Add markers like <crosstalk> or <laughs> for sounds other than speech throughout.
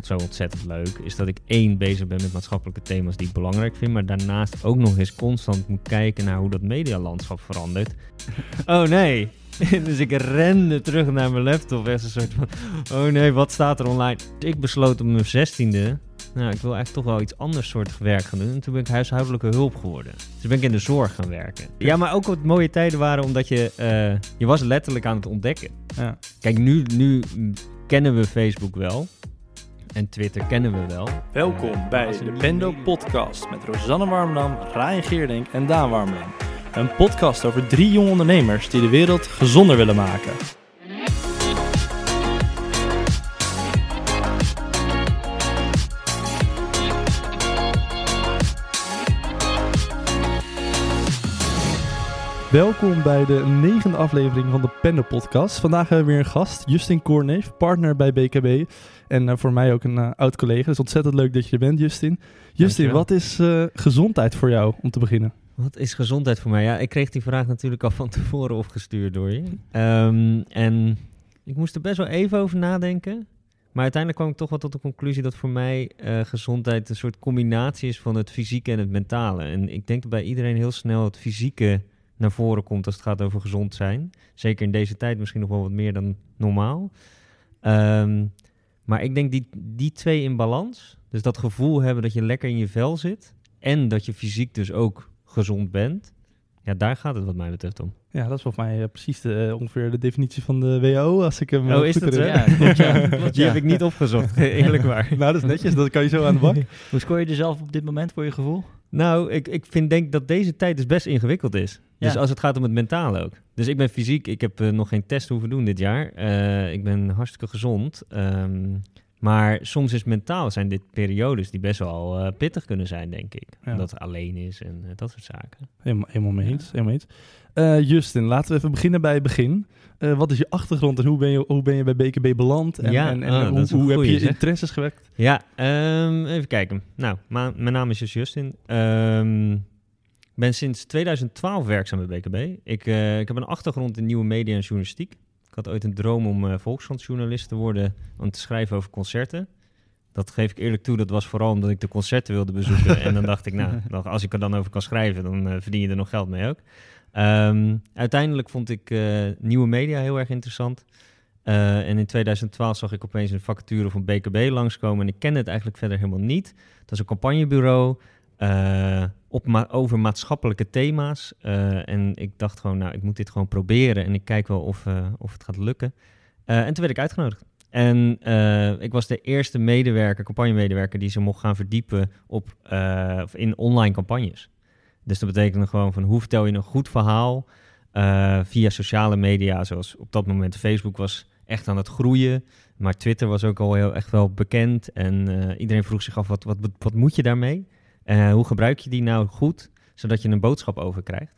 zo ontzettend leuk, is dat ik één bezig ben met maatschappelijke thema's die ik belangrijk vind, maar daarnaast ook nog eens constant moet kijken naar hoe dat medialandschap verandert. <laughs> oh nee, <laughs> dus ik rende terug naar mijn laptop. Echt een soort van: oh nee, wat staat er online? Ik besloot op mijn zestiende. Nou, ik wil eigenlijk toch wel iets anders soort werk gaan doen. En toen ben ik huishoudelijke hulp geworden. Dus ben ik in de zorg gaan werken. Ja, maar ook wat mooie tijden waren omdat je... Uh, je was letterlijk aan het ontdekken. Ja. Kijk, nu, nu kennen we Facebook wel. En Twitter kennen we wel. Welkom bij de Pendo Podcast met Rosanne Warmdam, Ryan Geerdink en Daan Warmdam. Een podcast over drie jonge ondernemers die de wereld gezonder willen maken. Welkom bij de negende aflevering van de Pendo Podcast. Vandaag hebben we weer een gast, Justin Korneef, partner bij BKB. En uh, voor mij ook een uh, oud collega. Het is ontzettend leuk dat je er bent, Justin. Justin, wat is uh, gezondheid voor jou om te beginnen? Wat is gezondheid voor mij? Ja, ik kreeg die vraag natuurlijk al van <laughs> tevoren opgestuurd door je. Um, en ik moest er best wel even over nadenken. Maar uiteindelijk kwam ik toch wel tot de conclusie dat voor mij uh, gezondheid een soort combinatie is van het fysieke en het mentale. En ik denk dat bij iedereen heel snel het fysieke naar voren komt als het gaat over gezond zijn. Zeker in deze tijd misschien nog wel wat meer dan normaal. Um, maar ik denk die, die twee in balans, dus dat gevoel hebben dat je lekker in je vel zit en dat je fysiek dus ook gezond bent, ja, daar gaat het wat mij betreft om. Ja, dat is volgens mij uh, precies de, uh, ongeveer de definitie van de WHO, als ik hem Oh, is dat zo? Ja, klopt, ja. Klopt, <laughs> Die heb ik niet opgezocht, <laughs> eerlijk waar. <laughs> nou, dat is netjes, dat kan je zo aan de bak. Hoe scoor je er zelf op dit moment voor je gevoel? Nou, ik, ik vind denk dat deze tijd dus best ingewikkeld is. Dus als het gaat om het mentale ook. Dus ik ben fysiek, ik heb uh, nog geen test hoeven doen dit jaar. Uh, ik ben hartstikke gezond. Um, maar soms is mentaal zijn dit periodes die best wel uh, pittig kunnen zijn, denk ik. Ja. Omdat het alleen is en dat soort zaken. Helemaal, helemaal mee eens. Helemaal eens. Justin, laten we even beginnen bij het begin. wat is je achtergrond en hoe ben je, hoe ben je bij BKB beland? En, ja, en, en oh, hoe, hoe heb je zeg. interesses gewekt? Ja, um, even kijken. Nou, mijn naam is dus Justin. Um, ben sinds 2012 werkzaam bij BKB. Ik, uh, ik heb een achtergrond in nieuwe media en journalistiek. Ik had ooit een droom om uh, Volkskrant-journalist te worden, om te schrijven over concerten. Dat geef ik eerlijk toe, dat was vooral omdat ik de concerten wilde bezoeken. en dan dacht ik, nou, <laughs> als ik er dan over kan schrijven, dan uh, verdien je er nog geld mee ook. Um, uiteindelijk vond ik nieuwe media heel erg interessant. en in 2012 zag ik opeens een vacature van BKB langskomen. En ik kende het eigenlijk verder helemaal niet. Dat is een campagnebureau uh, op over maatschappelijke thema's. Uh, en ik dacht gewoon, nou, ik moet dit gewoon proberen en ik kijk wel of, uh, of het gaat lukken. en toen werd ik uitgenodigd. En ik was de eerste medewerker, campagnemedewerker, die ze mocht gaan verdiepen op, in online campagnes. Dus dat betekende gewoon van hoe vertel je een goed verhaal via sociale media, zoals op dat moment Facebook was echt aan het groeien. Maar Twitter was ook al heel echt wel bekend. En iedereen vroeg zich af, wat, wat, wat moet je daarmee? Uh, hoe gebruik je die nou goed, zodat je een boodschap over krijgt?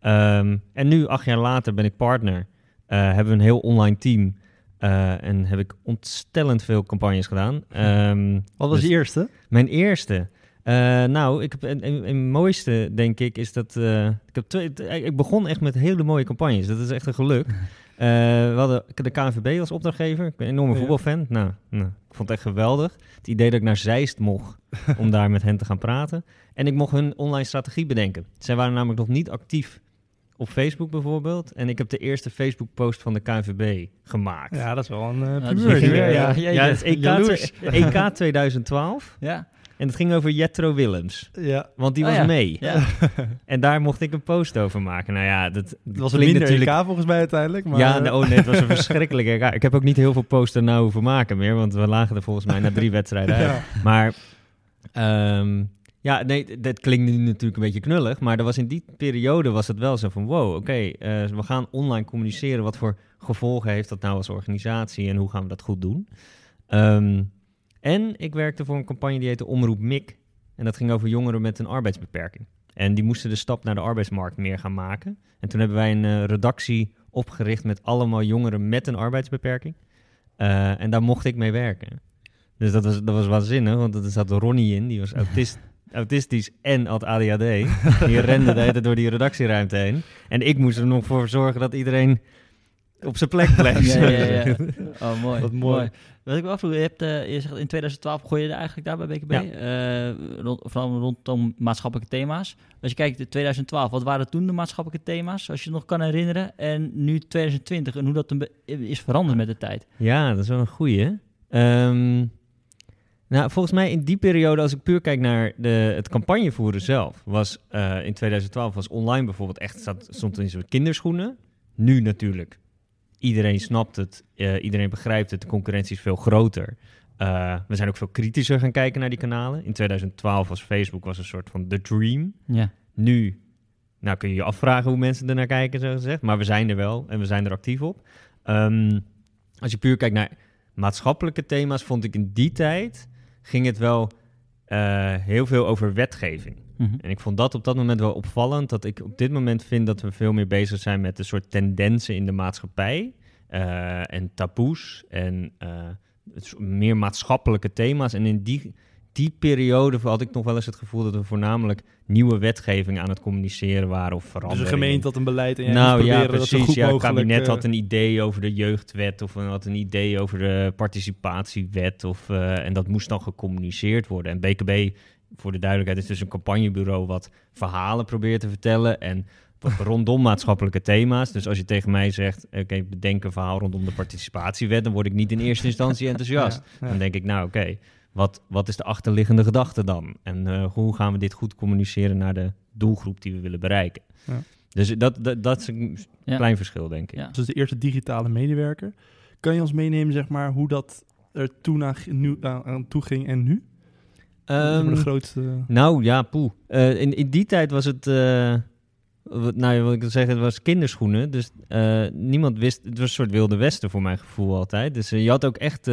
Um, en nu, acht jaar later, ben ik partner. Uh, hebben we een heel online team. Uh, en heb ik ontstellend veel campagnes gedaan. Um, Wat was dus je eerste? Mijn eerste. nou, ik heb een, een, mooiste, denk ik, is dat. ik, heb twee, ik begon echt met hele mooie campagnes. Dat is echt een geluk. Uh, <laughs> we hadden de KNVB als opdrachtgever. Ik ben een enorme voetbalfan. Nou, nou, ik vond het echt geweldig. Het idee dat ik naar Zeist mocht <laughs> om daar met hen te gaan praten. En ik mocht hun online strategie bedenken. Zij waren namelijk nog niet actief op Facebook bijvoorbeeld. En ik heb de eerste Facebook-post van de KNVB gemaakt. Ja, dat is wel een uh, ja, ja, ja, ja, het EK, EK 2012. Ja. En het ging over Jetro Willems. Ja. Want die oh was mee. Ja. <laughs> en daar mocht ik een post over maken. Nou ja, dat, dat was een minder natuurlijk... EK volgens mij uiteindelijk. Maar... Ja, oh nee, het was een <laughs> verschrikkelijke EK. Ik heb ook niet heel veel posten nou hoeven maken meer, want we lagen er volgens mij na drie <laughs> wedstrijden uit. Maar um, ja, nee, dat klinkt nu natuurlijk een beetje knullig, maar er was in die periode was het wel zo van, wow, oké, okay, uh, we gaan online communiceren. Wat voor gevolgen heeft dat nou als organisatie en hoe gaan we dat goed doen? Um, en ik werkte voor een campagne die heette Omroep MIK. En dat ging over jongeren met een arbeidsbeperking. En die moesten de stap naar de arbeidsmarkt meer gaan maken. En toen hebben wij een uh, redactie opgericht met allemaal jongeren met een arbeidsbeperking. Uh, en daar mocht ik mee werken. Dus dat was, dat was waanzinnig, want er zat Ronnie in, die was autist, <laughs> autistisch en had ADHD. Die rende de hele door die redactieruimte heen. En ik moest er nog voor zorgen dat iedereen op zijn plek bleef. ja, ja, ja. <laughs> Oh, mooi. Wat mooi. Wat ik wel afvroeg, je, hebt, uh, je zegt in 2012 gooi je er eigenlijk daar bij BKB, ja. uh, rond, vooral rondom maatschappelijke thema's. Als je kijkt in 2012, wat waren toen de maatschappelijke thema's, als je het nog kan herinneren, en nu 2020 en hoe dat is veranderd met de tijd? Ja, dat is wel een goeie. Um, nou, volgens mij in die periode, als ik puur kijk naar de, het campagnevoeren zelf, was uh, in 2012 was online bijvoorbeeld echt, stond, stond in soort kinderschoenen. Nu natuurlijk iedereen snapt het, uh, iedereen begrijpt het, de concurrentie is veel groter. Uh, we zijn ook veel kritischer gaan kijken naar die kanalen. In 2012 was Facebook was een soort van the dream. Ja. Nu nou, kun je je afvragen hoe mensen er naar kijken, zo gezegd. Maar we zijn er wel en we zijn er actief op. Um, als je puur kijkt naar maatschappelijke thema's, vond ik in die tijd ging het wel uh, heel veel over wetgeving. Mhm. En ik vond dat op dat moment wel opvallend. Dat ik op dit moment vind dat we veel meer bezig zijn met een soort tendensen in de maatschappij. Uh, en taboes en uh, meer maatschappelijke thema's. En in die, die periode had ik nog wel eens het gevoel dat we voornamelijk nieuwe wetgeving aan het communiceren waren of veranderen. Dus een gemeente had een beleid en jij nou, ja, proberen precies. dat zo goed ja, het kabinet eh, had een idee over de jeugdwet of had een idee over de participatiewet. Of, uh, en dat moest dan gecommuniceerd worden. En BKB, voor de duidelijkheid, is dus een campagnebureau wat verhalen probeert te vertellen en <laughs> rondom maatschappelijke thema's. Dus als je tegen mij zegt, oké, okay, bedenk een verhaal rondom de participatiewet, dan word ik niet in eerste instantie <laughs> enthousiast. Ja, ja. Dan denk ik, nou oké, okay, wat, wat is de achterliggende gedachte dan? En uh, hoe gaan we dit goed communiceren naar de doelgroep die we willen bereiken? Ja. Dus dat, dat, dat is een Ja. klein verschil, denk ik. Ja. Dus de eerste digitale medewerker. Kan je ons meenemen, zeg maar, hoe dat er toen aan, nu, aan, aan toe ging en nu? Ehm, de grootste... Nou ja, poeh. Uh, in, in die tijd was het. Uh, wat, nou, wat ik wil zeggen, het was kinderschoenen. Dus uh, niemand wist. Het was een soort wilde westen voor mijn gevoel altijd. Dus je had ook echt.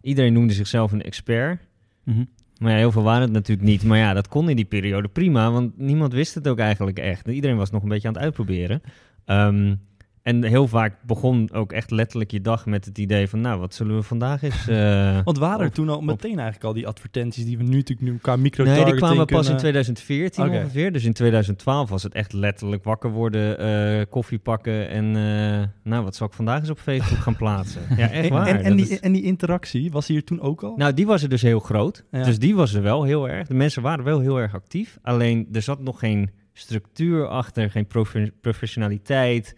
iedereen noemde zichzelf een expert. Mm -hmm. Maar ja, heel veel waren het natuurlijk niet. Maar ja, dat kon in die periode prima. Want niemand wist het ook eigenlijk echt. Iedereen was nog een beetje aan het uitproberen. Um, en heel vaak begon ook echt letterlijk je dag met het idee van... nou, wat zullen we vandaag eens... Uh, <laughs> Want waren er toen al meteen eigenlijk al die advertenties... die we nu natuurlijk nu qua micro Nee, die kwamen kunnen... pas in 2014 okay. ongeveer. Dus in 2012 was het echt letterlijk wakker worden, uh, koffie pakken... en uh, nou, wat zal ik vandaag eens op Facebook gaan plaatsen? <laughs> Ja, echt waar. En, en, die, is... en die interactie, was die er toen ook al? Nou, die was er dus heel groot. Ja. Dus die was er wel heel erg. De mensen waren wel heel erg actief. Alleen, er zat nog geen structuur achter, geen prof professionaliteit...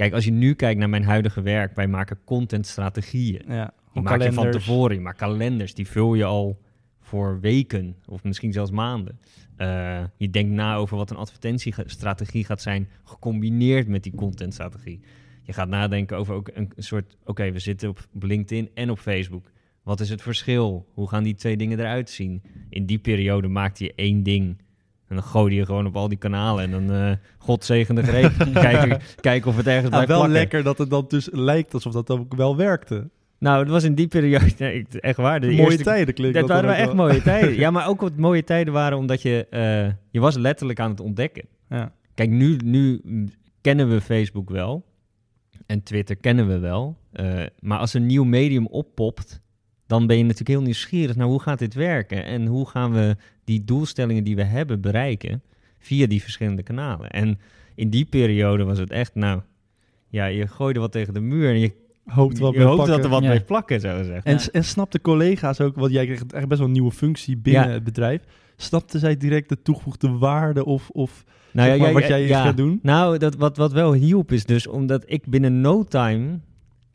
Kijk, als je nu kijkt naar mijn huidige werk, wij maken contentstrategieën. Ja, die maak je van tevoren, je maakt kalenders, die vul je al voor weken of misschien zelfs maanden. Uh, je denkt na over wat een advertentiestrategie gaat zijn, gecombineerd met die contentstrategie. Je gaat nadenken over ook een, een soort, oké, okay, we zitten op LinkedIn en op Facebook. Wat is het verschil? Hoe gaan die twee dingen eruit zien? In die periode maakte je één ding en dan gooi je gewoon op al die kanalen. En dan, uh, God zegen de greep. <laughs> kijken, kijken of het ergens ja, blijft wel plakken. lekker dat het dan dus lijkt alsof dat ook wel werkte. Nou, het was in die periode, <laughs> nee, echt waar. De mooie eerste, tijden klinkt dat, dat waren wel echt wel. mooie <laughs> tijden. Ja, maar ook wat mooie tijden waren omdat je, uh, je was letterlijk aan het ontdekken. Ja. Kijk, nu, nu kennen we Facebook wel. En Twitter kennen we wel. Uh, maar als een nieuw medium oppopt, dan ben je natuurlijk heel nieuwsgierig naar hoe gaat dit werken en hoe gaan we die doelstellingen die we hebben bereiken via die verschillende kanalen. En in die periode was het echt, nou, ja, je gooide wat tegen de muur en je hoopt, wat je hoopt dat er wat Ja. bleef plakken, zo gezegd. En, Ja. en snapten collega's ook, want jij kreeg echt best wel een nieuwe functie binnen Ja. het bedrijf. Snapten zij direct de toegevoegde waarde of, of Nou zeg ja, maar, ja, wat jij ja. gaat doen? Nou, dat, wat, wat wel hielp is dus omdat ik binnen no time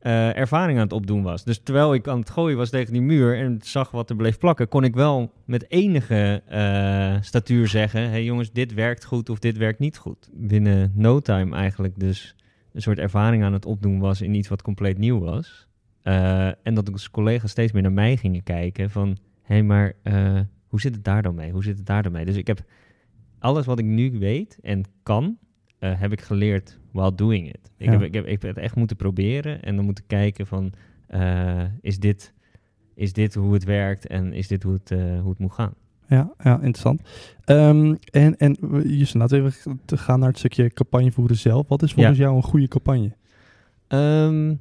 eh, ervaring aan het opdoen was. Dus terwijl ik aan het gooien was tegen die muur en zag wat er bleef plakken, kon ik wel met enige eh, statuur zeggen: hé hey jongens, dit werkt goed of dit werkt niet goed. Binnen no time eigenlijk dus een soort ervaring aan het opdoen was in iets wat compleet nieuw was. Eh, en dat dus collega's steeds meer naar mij gingen kijken van... hé, hey, maar hoe zit het daar dan mee? Hoe zit het daar dan mee? Dus ik heb alles wat ik nu weet en kan, heb ik geleerd while doing it. Ik, Ja. heb, ik, heb, ik heb het echt moeten proberen en dan moeten kijken van... eh, is, dit, is dit hoe het werkt en is dit hoe het, eh, hoe het moet gaan? Ja, ja interessant. Ehm, en, en Justin, laten we even te gaan naar het stukje campagnevoeren zelf. Wat is volgens jou een goede campagne? Ehm,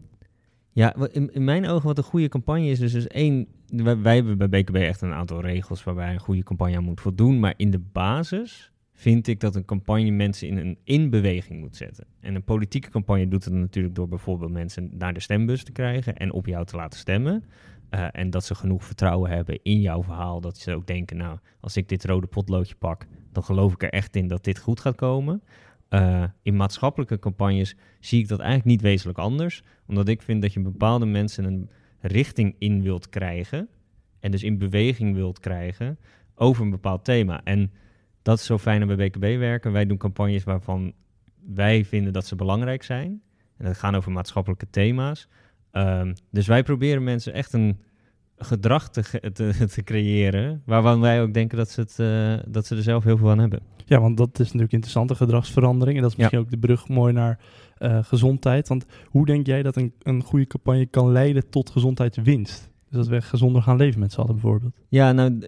ja, in, in mijn ogen wat een goede campagne is, dus, dus één, wij, wij hebben bij BKB echt een aantal regels waarbij een goede campagne aan moet voldoen, maar in de basis vind ik dat een campagne mensen in een in beweging moet zetten. En een politieke campagne doet het natuurlijk door bijvoorbeeld mensen naar de stembus te krijgen en op jou te laten stemmen. Eh, en dat ze genoeg vertrouwen hebben in jouw verhaal. Dat ze ook denken, nou, als ik dit rode potloodje pak, dan geloof ik er echt in dat dit goed gaat komen. Uh, in maatschappelijke campagnes zie ik dat eigenlijk niet wezenlijk anders. Omdat ik vind dat je bepaalde mensen een richting in wilt krijgen. En dus in beweging wilt krijgen over een bepaald thema. En dat is zo fijn aan bij BKB werken. Wij doen campagnes waarvan wij vinden dat ze belangrijk zijn. En dat gaan over maatschappelijke thema's. Um, dus wij proberen mensen echt een gedrag te, te, <laughs> te, creëren. Waarvan wij ook denken dat ze, het, uh, dat ze er zelf heel veel aan hebben. Ja, want dat is natuurlijk interessante gedragsverandering. En dat is misschien ook de brug mooi naar uh, gezondheid. Want hoe denk jij dat een, een goede campagne kan leiden tot gezondheidswinst? Dus dat we gezonder gaan leven met z'n allen bijvoorbeeld. Ja, nou,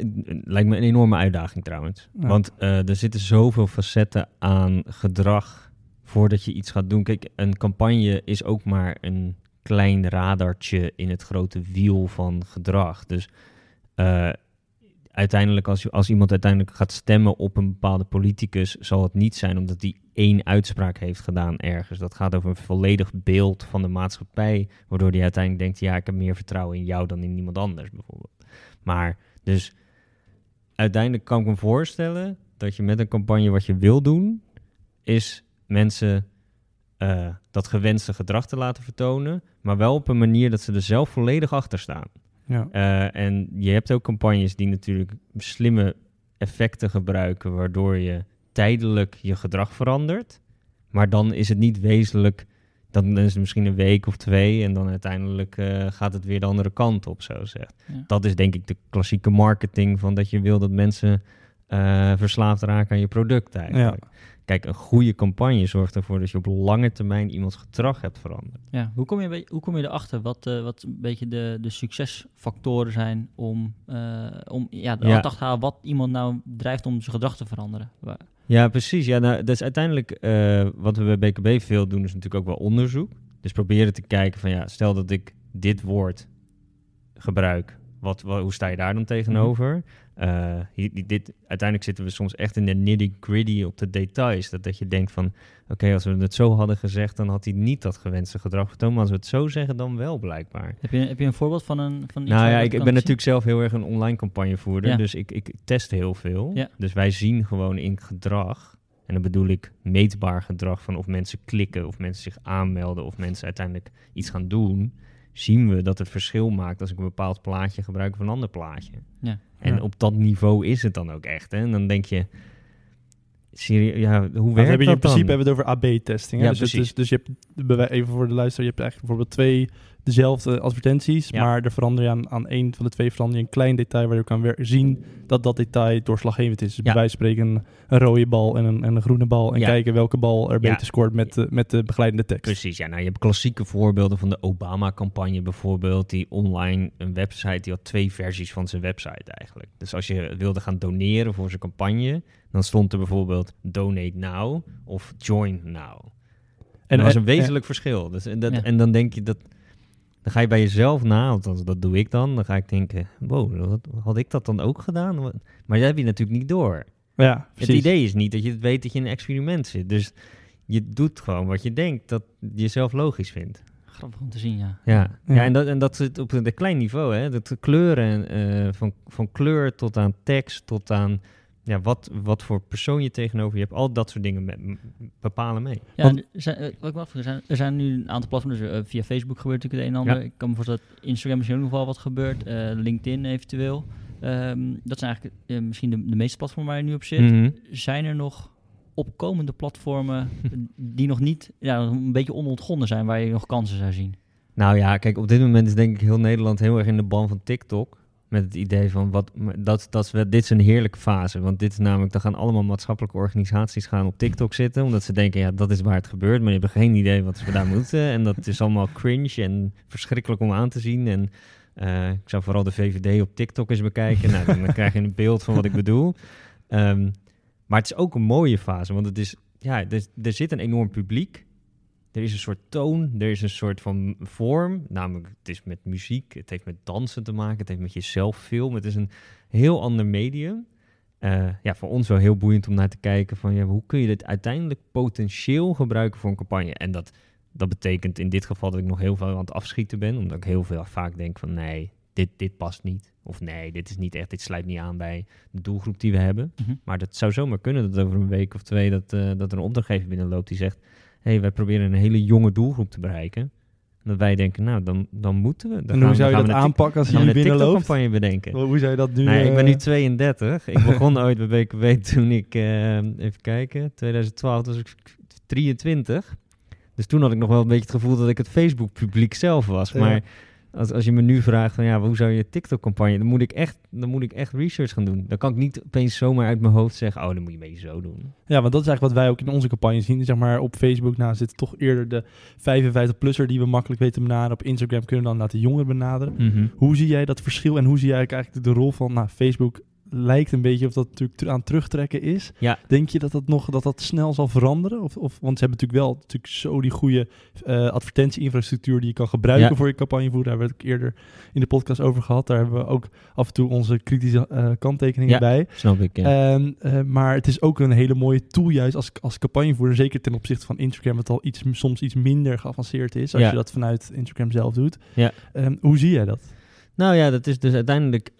lijkt me een enorme uitdaging trouwens. Want uh, er zitten zoveel facetten aan gedrag voordat je iets gaat doen. Kijk, een campagne is ook maar een klein radartje in het grote wiel van gedrag. Dus uh, uiteindelijk, als, als iemand uiteindelijk gaat stemmen op een bepaalde politicus, zal het niet zijn omdat die één uitspraak heeft gedaan ergens. Dat gaat over een volledig beeld van de maatschappij, waardoor die uiteindelijk denkt, ja, ik heb meer vertrouwen in jou dan in iemand anders bijvoorbeeld. Maar dus uiteindelijk kan ik me voorstellen dat je met een campagne wat je wil doen, is mensen uh, dat gewenste gedrag te laten vertonen, maar wel op een manier dat ze er zelf volledig achter staan. Ja. Uh, en je hebt ook campagnes die natuurlijk slimme effecten gebruiken, waardoor je tijdelijk je gedrag verandert. Maar dan is het niet wezenlijk, dan is het misschien een week of twee en dan uiteindelijk uh, gaat het weer de andere kant op, zo zegt. Ja. Dat is denk ik de klassieke marketing van dat je wil dat mensen uh, verslaafd raken aan je product eigenlijk. Ja. Kijk, een goede campagne zorgt ervoor dat je op lange termijn iemands gedrag hebt veranderd. Ja, hoe kom je, hoe kom je erachter wat, uh, wat een beetje de, de succesfactoren zijn om, uh, om ja, de ja. te halen wat iemand nou drijft om zijn gedrag te veranderen? Ja, precies. Ja, nou, dus uiteindelijk uh, wat we bij BKB veel doen is natuurlijk ook wel onderzoek. Dus proberen te kijken van ja, stel dat ik dit woord gebruik wat, wat, hoe sta je daar dan tegenover? Uh, hier, dit, uiteindelijk zitten we soms echt in de nitty-gritty op de details. Dat, dat je denkt van, oké, als we het zo hadden gezegd, dan had hij niet dat gewenste gedrag vertoond. Maar als we het zo zeggen, dan wel blijkbaar. Heb je, heb je een voorbeeld van een van iets Nou ja, ik, ik ben natuurlijk zelf heel erg een online campagnevoerder. Ja. Dus ik, ik test heel veel. Ja. Dus wij zien gewoon in gedrag, en dan bedoel ik meetbaar gedrag van of mensen klikken, of mensen zich aanmelden, of mensen uiteindelijk iets gaan doen zien we dat het verschil maakt als ik een bepaald plaatje gebruik of een ander plaatje. Ja. En ja. op dat niveau is het dan ook echt. Hè? En dan denk je, serie, ja, hoe werkt hebben dat In principe hebben we het over AB-testing. Ja, dus, dus, dus je hebt, even voor de luisteraar, je hebt eigenlijk bijvoorbeeld twee dezelfde advertenties, ja. maar er verander je aan, aan één van de twee verander je een klein detail waar je kan weer zien dat dat detail doorslaggevend is. Dus ja. bij wijze van spreken een, rode bal en een, en een groene bal en ja. kijken welke bal er beter scoort met, de, met de begeleidende tekst. Precies, ja. Nou, je hebt klassieke voorbeelden van de Obama-campagne bijvoorbeeld, die online een website, die had twee versies van zijn website eigenlijk. Dus als je wilde gaan doneren voor zijn campagne, dan stond er bijvoorbeeld donate now of join now. En dat was een wezenlijk verschil. Dus, en, dat, en dan denk je dat dan ga je bij jezelf na, althans dat doe ik dan. Dan ga ik denken, wow, had ik dat dan ook gedaan? Maar dat heb je natuurlijk niet door. Ja, het idee is niet dat je het weet dat je in een experiment zit. Dus je doet gewoon wat je denkt dat je zelf logisch vindt. Grappig om te zien, ja. Ja, ja. ja en, dat, en dat zit op een klein niveau. Hè? Dat kleuren, uh, van, van kleur tot aan tekst, tot aan ja, wat, wat voor persoon je tegenover je hebt. Al dat soort dingen met, bepalen mee. Ja, Want, er, zijn, uh, wat ik er, zijn, er zijn nu een aantal platforms. Uh, via Facebook gebeurt natuurlijk het een en ander. Ja. Ik kan me voorstellen dat Instagram misschien ook nog wel wat gebeurt. Uh, LinkedIn eventueel. Um, dat zijn eigenlijk misschien de, de, meeste platformen waar je nu op zit. Mm -hmm. Zijn er nog opkomende platformen <laughs> die nog niet ja, een beetje onontgonnen zijn, waar je nog kansen zou zien? Nou ja, kijk, op dit moment is denk ik heel Nederland heel erg in de ban van TikTok. Met het idee van wat dat, dat dit is een heerlijke fase. Want dit is namelijk, dan gaan allemaal maatschappelijke organisaties gaan op TikTok zitten. Omdat ze denken, ja, dat is waar het gebeurt. Maar je hebt geen idee wat ze daar moeten. En dat is allemaal cringe en verschrikkelijk om aan te zien. En uh, ik zou vooral de VVD op TikTok eens bekijken. nou, dan, krijg je een beeld van wat ik bedoel. Um, maar het is ook een mooie fase. Want het is, ja, er zit een enorm publiek. Er is een soort toon, er is een soort van vorm. Namelijk, het is met muziek, het heeft met dansen te maken, het heeft met jezelf film. Het is een heel ander medium. Uh, ja, voor ons wel heel boeiend om naar te kijken van ja, hoe kun je dit uiteindelijk potentieel gebruiken voor een campagne. En dat, dat betekent in dit geval dat ik nog heel veel aan het afschieten ben, omdat ik heel veel vaak denk van nee, dit, dit past niet. Of nee, dit is niet echt, dit sluit niet aan bij de doelgroep die we hebben. Mhm. Maar dat zou zomaar kunnen dat over een week of twee dat, eh, dat er een opdrachtgever binnenloopt die zegt: hey, wij proberen een hele jonge doelgroep te bereiken. En dat wij denken, nou, dan, dan moeten we. Dan En hoe zou je dat aanpakken als je een? TikTok-campagne bedenken. Hoe zou je dat nu... Nee, ik ben eh, nu 32. Ik begon <laughs> ooit bij BKW toen ik, eh, even kijken, 2012 toen was ik 23. Dus toen had ik nog wel een beetje het gevoel dat ik het Facebook-publiek zelf was. Ja. Als, als je me nu vraagt van ja, hoe zou je TikTok-campagne, dan moet ik echt, dan moet ik echt research gaan doen. Dan kan ik niet opeens zomaar uit mijn hoofd zeggen, oh, dan moet je beetje zo doen. Ja, want dat is eigenlijk wat wij ook in onze campagne zien. Zeg maar op Facebook nou, zit toch eerder de 55-plusser die we makkelijk weten te benaderen. Op Instagram kunnen we dan laten jongeren benaderen. Hoe zie jij dat verschil en hoe zie jij eigenlijk de rol van nou, Facebook lijkt een beetje of dat natuurlijk aan terugtrekken is. Ja. Denk je dat dat nog dat dat snel zal veranderen? Of, of, want ze hebben natuurlijk wel natuurlijk zo die goede eh advertentie-infrastructuur die je kan gebruiken Ja. voor je campagnevoer. Daar hebben we het ook eerder in de podcast over gehad. Daar hebben we ook af en toe onze kritische eh, kanttekeningen Ja. bij. Snap ik, ja. Ehm, eh, maar het is ook een hele mooie tool juist als, als campagnevoerder. Zeker ten opzichte van Instagram, wat al iets, soms iets minder geavanceerd is. Als je dat vanuit Instagram zelf doet. Ja. Ehm, hoe zie jij dat? Nou ja, dat is dus uiteindelijk.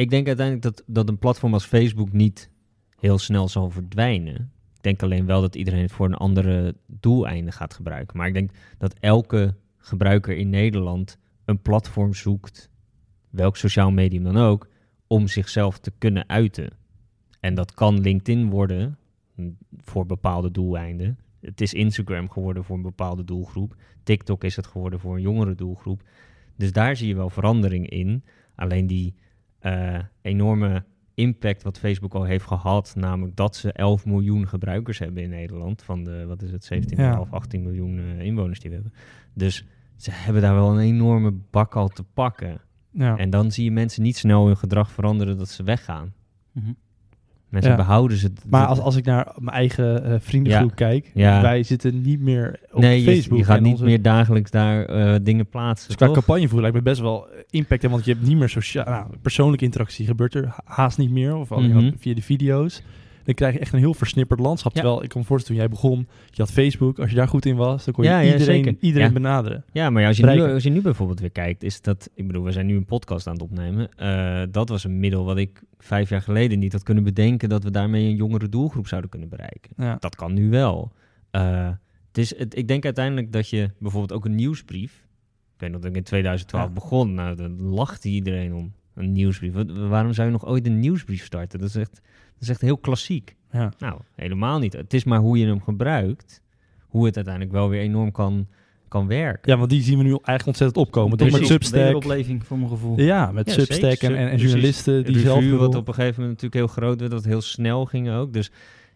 Ik denk uiteindelijk dat, dat een platform als Facebook niet heel snel zal verdwijnen. Ik denk alleen wel dat iedereen het voor een andere doeleinde gaat gebruiken. Maar ik denk dat elke gebruiker in Nederland een platform zoekt, welk sociaal medium dan ook, om zichzelf te kunnen uiten. En dat kan LinkedIn worden voor bepaalde doeleinden. Het is Instagram geworden voor een bepaalde doelgroep. TikTok is het geworden voor een jongere doelgroep. Dus daar zie je wel verandering in. Alleen die eh, enorme impact wat Facebook al heeft gehad, namelijk dat ze 11 miljoen gebruikers hebben in Nederland, van de, wat is het, 17,5, Ja. 18 miljoen eh, inwoners die we hebben. Dus ze hebben daar wel een enorme bak al te pakken. Ja. En dan zie je mensen niet snel hun gedrag veranderen dat ze weggaan. Mhm. Mensen Ja. behouden ze. Maar als, als ik naar mijn eigen eh, vriendengroep Ja. kijk, Ja. wij zitten niet meer op nee, je, Facebook. je gaat niet onze- meer dagelijks daar eh, dingen plaatsen. Dus qua campagnevoer lijkt me best wel impact. Hè, want je hebt niet meer sociaal, nou, persoonlijke interactie gebeurt er ha- haast niet meer. Of alleen Mhm. via de video's. Dan krijg je echt een heel versnipperd landschap. Ja. Terwijl ik kan me voorstellen, toen jij begon, je had Facebook. Als je daar goed in was, dan kon je Ja, ja, iedereen, zeker. iedereen Ja. benaderen. Ja, maar als, je nu, als je nu bijvoorbeeld weer kijkt, is dat... Ik bedoel, we zijn nu een podcast aan het opnemen. Eh, dat was een middel wat ik vijf jaar geleden niet had kunnen bedenken... dat we daarmee een jongere doelgroep zouden kunnen bereiken. Dat kan nu wel. Eh, het is, het, ik denk uiteindelijk dat je bijvoorbeeld ook een nieuwsbrief... Ik weet nog dat ik in 2012 Ja. begon. Nou, daar lachte iedereen om. Een nieuwsbrief. Wat- waarom zou je nog ooit een nieuwsbrief starten? Dat is echt, is echt heel klassiek. Ja. Nou, helemaal niet. Het is maar hoe je hem gebruikt... hoe het uiteindelijk wel weer enorm kan, kan werken. ja, want die zien we nu eigenlijk ontzettend opkomen. Toch met. Substack. Wederopleving voor mijn gevoel. Ja, met Ja, Substack en, en, journalisten die Review, zelf... wat wil- op een gegeven moment natuurlijk heel groot werd, dat heel snel ging ook. Dus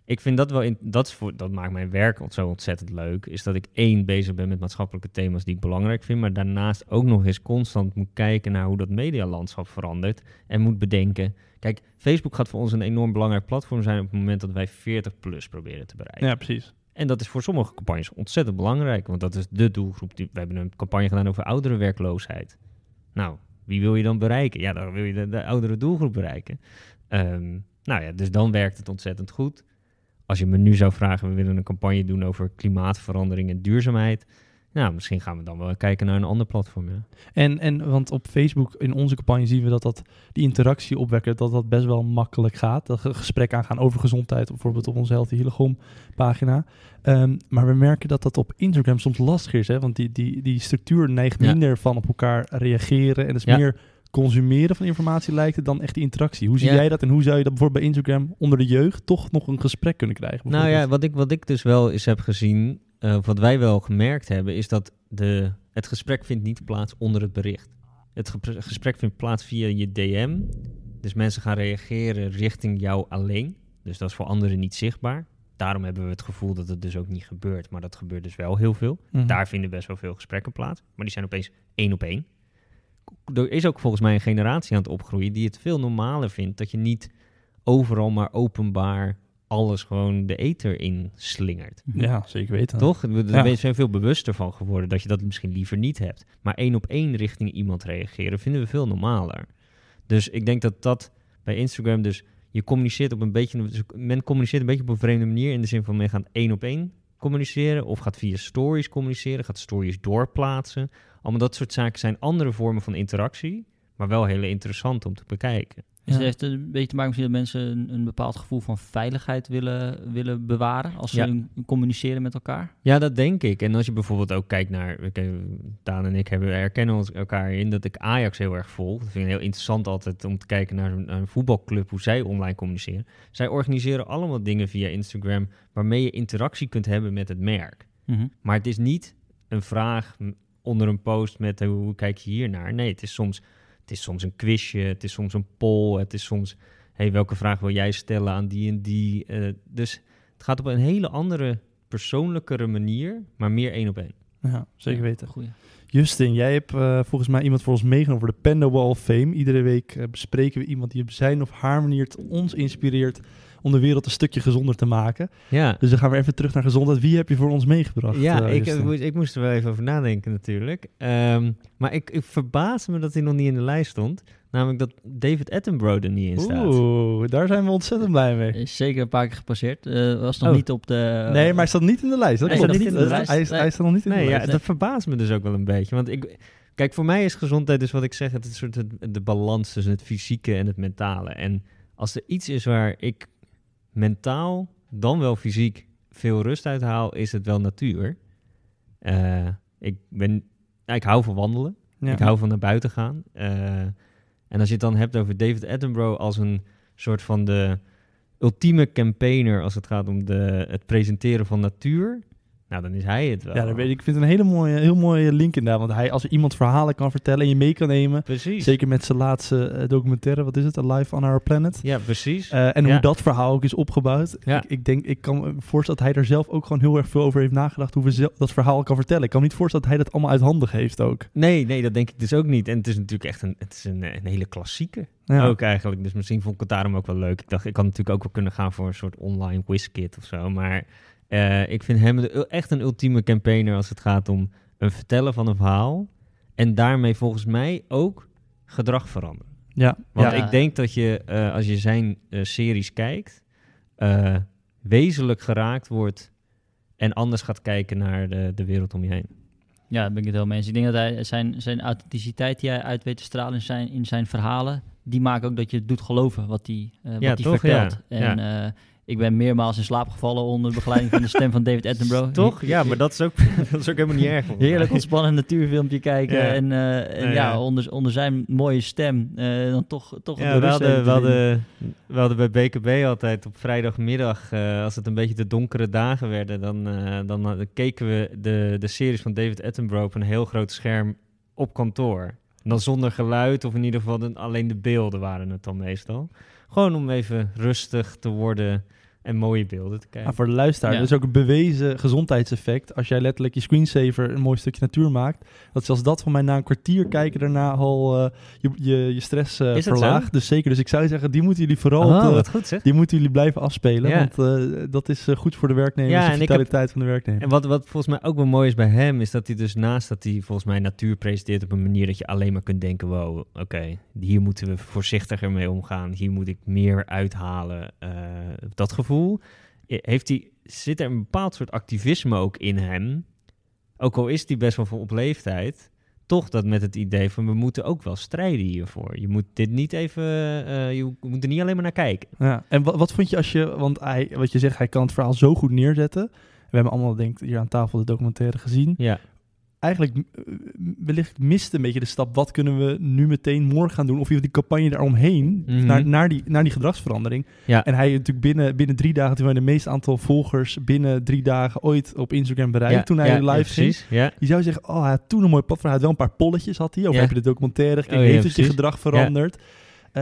ik vind dat wel, in, dat, voor, dat maakt mijn werk zo ontzettend leuk, is dat ik één bezig ben met maatschappelijke thema's die ik belangrijk vind, maar daarnaast ook nog eens constant moet kijken naar hoe dat medialandschap verandert en moet bedenken, kijk, Facebook gaat voor ons een enorm belangrijk platform zijn op het moment dat wij 40 plus proberen te bereiken. Ja, precies. En dat is voor sommige campagnes ontzettend belangrijk, want dat is de doelgroep. Die, we hebben een campagne gedaan over ouderenwerkloosheid. Nou, wie wil je dan bereiken? Ja, dan wil je de, de oudere doelgroep bereiken. Ehm, nou ja, dus dan werkt het ontzettend goed. Als je me nu zou vragen, we willen een campagne doen over klimaatverandering en duurzaamheid. Nou, misschien gaan we dan wel kijken naar een ander platform. Ja. En, en want op Facebook in onze campagne zien we dat, dat die interactie opwekken, dat dat best wel makkelijk gaat. Dat ge- gesprek aangaan over gezondheid, bijvoorbeeld op onze Healthy Hillegom pagina. Ehm, maar we merken dat dat op Instagram soms lastig is, hè? want die, die, die structuur neigt Ja. minder van op elkaar reageren. En het is Ja. meer consumeren van informatie lijkt het dan echt die interactie. Hoe zie Ja. jij dat en hoe zou je dat bijvoorbeeld bij Instagram onder de jeugd toch nog een gesprek kunnen krijgen? Nou ja, wat ik, wat ik dus wel eens heb gezien, eh, wat wij wel gemerkt hebben, is dat de, het gesprek vindt niet plaats onder het bericht. Het gesprek vindt plaats via je DM. Dus mensen gaan reageren richting jou alleen. Dus dat is voor anderen niet zichtbaar. Daarom hebben we het gevoel dat het dus ook niet gebeurt. Maar dat gebeurt dus wel heel veel. Mhm. Daar vinden best wel veel gesprekken plaats. Maar die zijn opeens één op één. Er is ook volgens mij een generatie aan het opgroeien die het veel normaler vindt dat je niet overal maar openbaar alles gewoon de ether in slingert. Ja, zeker weten. Toch? We Ja. we zijn veel bewuster van geworden dat je dat misschien liever niet hebt. Maar één op één richting iemand reageren vinden we veel normaler. Dus ik denk dat dat bij Instagram dus... Je communiceert op een beetje... dus Men communiceert een beetje op een vreemde manier... in de zin van men gaat één op één communiceren of gaat via stories communiceren, gaat stories doorplaatsen. Allemaal dat soort zaken zijn andere vormen van interactie, maar wel heel interessant om te bekijken. Dus het heeft een beetje te maken misschien dat mensen een, een, bepaald gevoel van veiligheid willen, willen bewaren als ze communiceren met elkaar? Ja, dat denk ik. En als je bijvoorbeeld ook kijkt naar, Daan en ik hebben, herkennen ons elkaar in dat ik Ajax heel erg volg. Dat vind ik heel interessant altijd om te kijken naar een, een voetbalclub, hoe zij online communiceren. Zij organiseren allemaal dingen via Instagram waarmee je interactie kunt hebben met het merk. Mhm. Maar het is niet een vraag onder een post met hoe kijk je hier naar. Nee, het is soms het is soms een quizje, het is soms een poll, het is soms... hey, welke vraag wil jij stellen aan die en die? Uh, dus het gaat op een hele andere, persoonlijkere manier, maar meer één op één. Ja, zeker weten. Goeie. Justin, jij hebt uh, volgens mij iemand voor ons meegenomen voor de Panda Wall of Fame. Iedere week uh, bespreken we iemand die op zijn of haar manier ons inspireert om de wereld een stukje gezonder te maken. Ja. Dus dan gaan we even terug naar gezondheid. Wie heb je voor ons meegebracht? Ja, uh, ik, ik, moest er wel even over nadenken natuurlijk. Um, maar ik, ik verbaas me dat hij nog niet in de lijst stond. Namelijk dat David Attenborough er niet in staat. Oeh, daar zijn we ontzettend blij mee. Is zeker een paar keer gepasseerd. Uh, was nog oh. niet op de... nee, maar hij staat niet in de lijst. Dat hij, staat niet in de lijst. Hij, hij staat nog niet in nee, de lijst. Ja, dat verbaast me dus ook wel een beetje. Want ik... Kijk, voor mij is gezondheid dus wat ik zeg, het is een soort de, de balans tussen het fysieke en het mentale. En als er iets is waar ik mentaal, dan wel fysiek veel rust uithaal, is het wel natuur. Uh, ik, ben, ik hou van wandelen. Ik hou van naar buiten gaan. Uh, en als je het dan hebt over David Attenborough als een soort van de ultieme campaigner als het gaat om de, het presenteren van natuur, nou, dan is hij het wel. Ja, weet ik. ik vind het een hele mooie, heel mooie link in daar. Want hij, als er iemand verhalen kan vertellen en je mee kan nemen. Precies. Zeker met zijn laatste uh, documentaire, wat is het? A Life on Our Planet. Ja, precies. Uh, en hoe dat verhaal ook is opgebouwd. Ja. Ik, ik, denk, ik kan me voorstellen dat hij er zelf ook gewoon heel erg veel over heeft nagedacht. Hoe we dat verhaal kan vertellen. Ik kan me niet voorstellen dat hij dat allemaal uithandig heeft ook. Nee, nee, dat denk ik dus ook niet. En het is natuurlijk echt een, het is een, een hele klassieke. Ja. Ook eigenlijk. Dus misschien vond ik het daarom ook wel leuk. Ik dacht, ik kan natuurlijk ook wel kunnen gaan voor een soort online quizkit of zo. Maar uh, ik vind hem echt een ultieme campaigner als het gaat om een vertellen van een verhaal. En daarmee volgens mij ook gedrag veranderen. Ja. Want ik denk dat je, uh, als je zijn uh, series kijkt, wezenlijk geraakt wordt en anders gaat kijken naar de, de wereld om je heen. Ja, daar ben ik het heel mee eens. Ik denk dat hij zijn, zijn authenticiteit die hij uit weet te stralen in zijn, in zijn verhalen, die maakt ook dat je het doet geloven wat hij, wat ja, hij toch? vertelt. Ja. En ja. Ik ben meermaals in slaap gevallen onder de begeleiding van de stem van David Attenborough. <laughs> Toch? Ja, maar dat is ook, <laughs> dat is ook helemaal niet erg. Heerlijk ontspannen natuurfilmpje kijken. En, uh, en ja, onder, onder zijn mooie stem uh, dan toch, toch ja, we hadden, we, hadden, we hadden bij BKB altijd op vrijdagmiddag, uh, als het een beetje de donkere dagen werden, dan, dan keken we de, de series van David Attenborough op een heel groot scherm op kantoor. En dan zonder geluid, of in ieder geval alleen de beelden waren het dan meestal. Gewoon om even rustig te worden en mooie beelden te kijken. Maar voor de luisteraar, ja. dat is ook een bewezen gezondheidseffect. Als jij letterlijk je screensaver een mooi stukje natuur maakt, dat zelfs dat van mij na een kwartier kijken daarna al uh, je, je, je, stress uh, verlaagt. Dus zeker, dus ik zou zeggen, die moeten jullie vooral, oh, op, goed, die moeten jullie blijven afspelen, ja. want uh, dat is goed voor de werknemers, ja, de vitaliteit van de werknemer. En wat, wat volgens mij ook wel mooi is bij hem, is dat hij dus naast dat hij volgens mij natuur presenteert op een manier dat je alleen maar kunt denken, wow, oké, okay, hier moeten we voorzichtiger mee omgaan, hier moet ik meer uithalen, dat gevoel heeft hij, zit er een bepaald soort activisme ook in hem. Ook al is hij best wel op leeftijd, toch dat met het idee van we moeten ook wel strijden hiervoor. Je moet dit niet even, uh, je moet er niet alleen maar naar kijken. Ja, en wat, wat vond je als je, want hij, wat je zegt, hij kan het verhaal zo goed neerzetten. We hebben allemaal, denk ik, hier aan tafel de documentaire gezien. Ja eigenlijk eh, wellicht mist een beetje de stap. Wat kunnen we nu meteen morgen gaan doen? Of die campagne daaromheen, mm naar, naar, die, naar die gedragsverandering. Ja. En hij natuurlijk binnen, binnen drie dagen, toen wij de meeste aantal volgers binnen drie dagen ooit op Instagram bereikt. toen hij live ging. Ja. Je zou zeggen, oh, hij had toen een mooi platform. Hij had wel een paar polletjes, had hij. Of heb je de documentaire gekeken? Oh, heeft het je gedrag veranderd? Uh,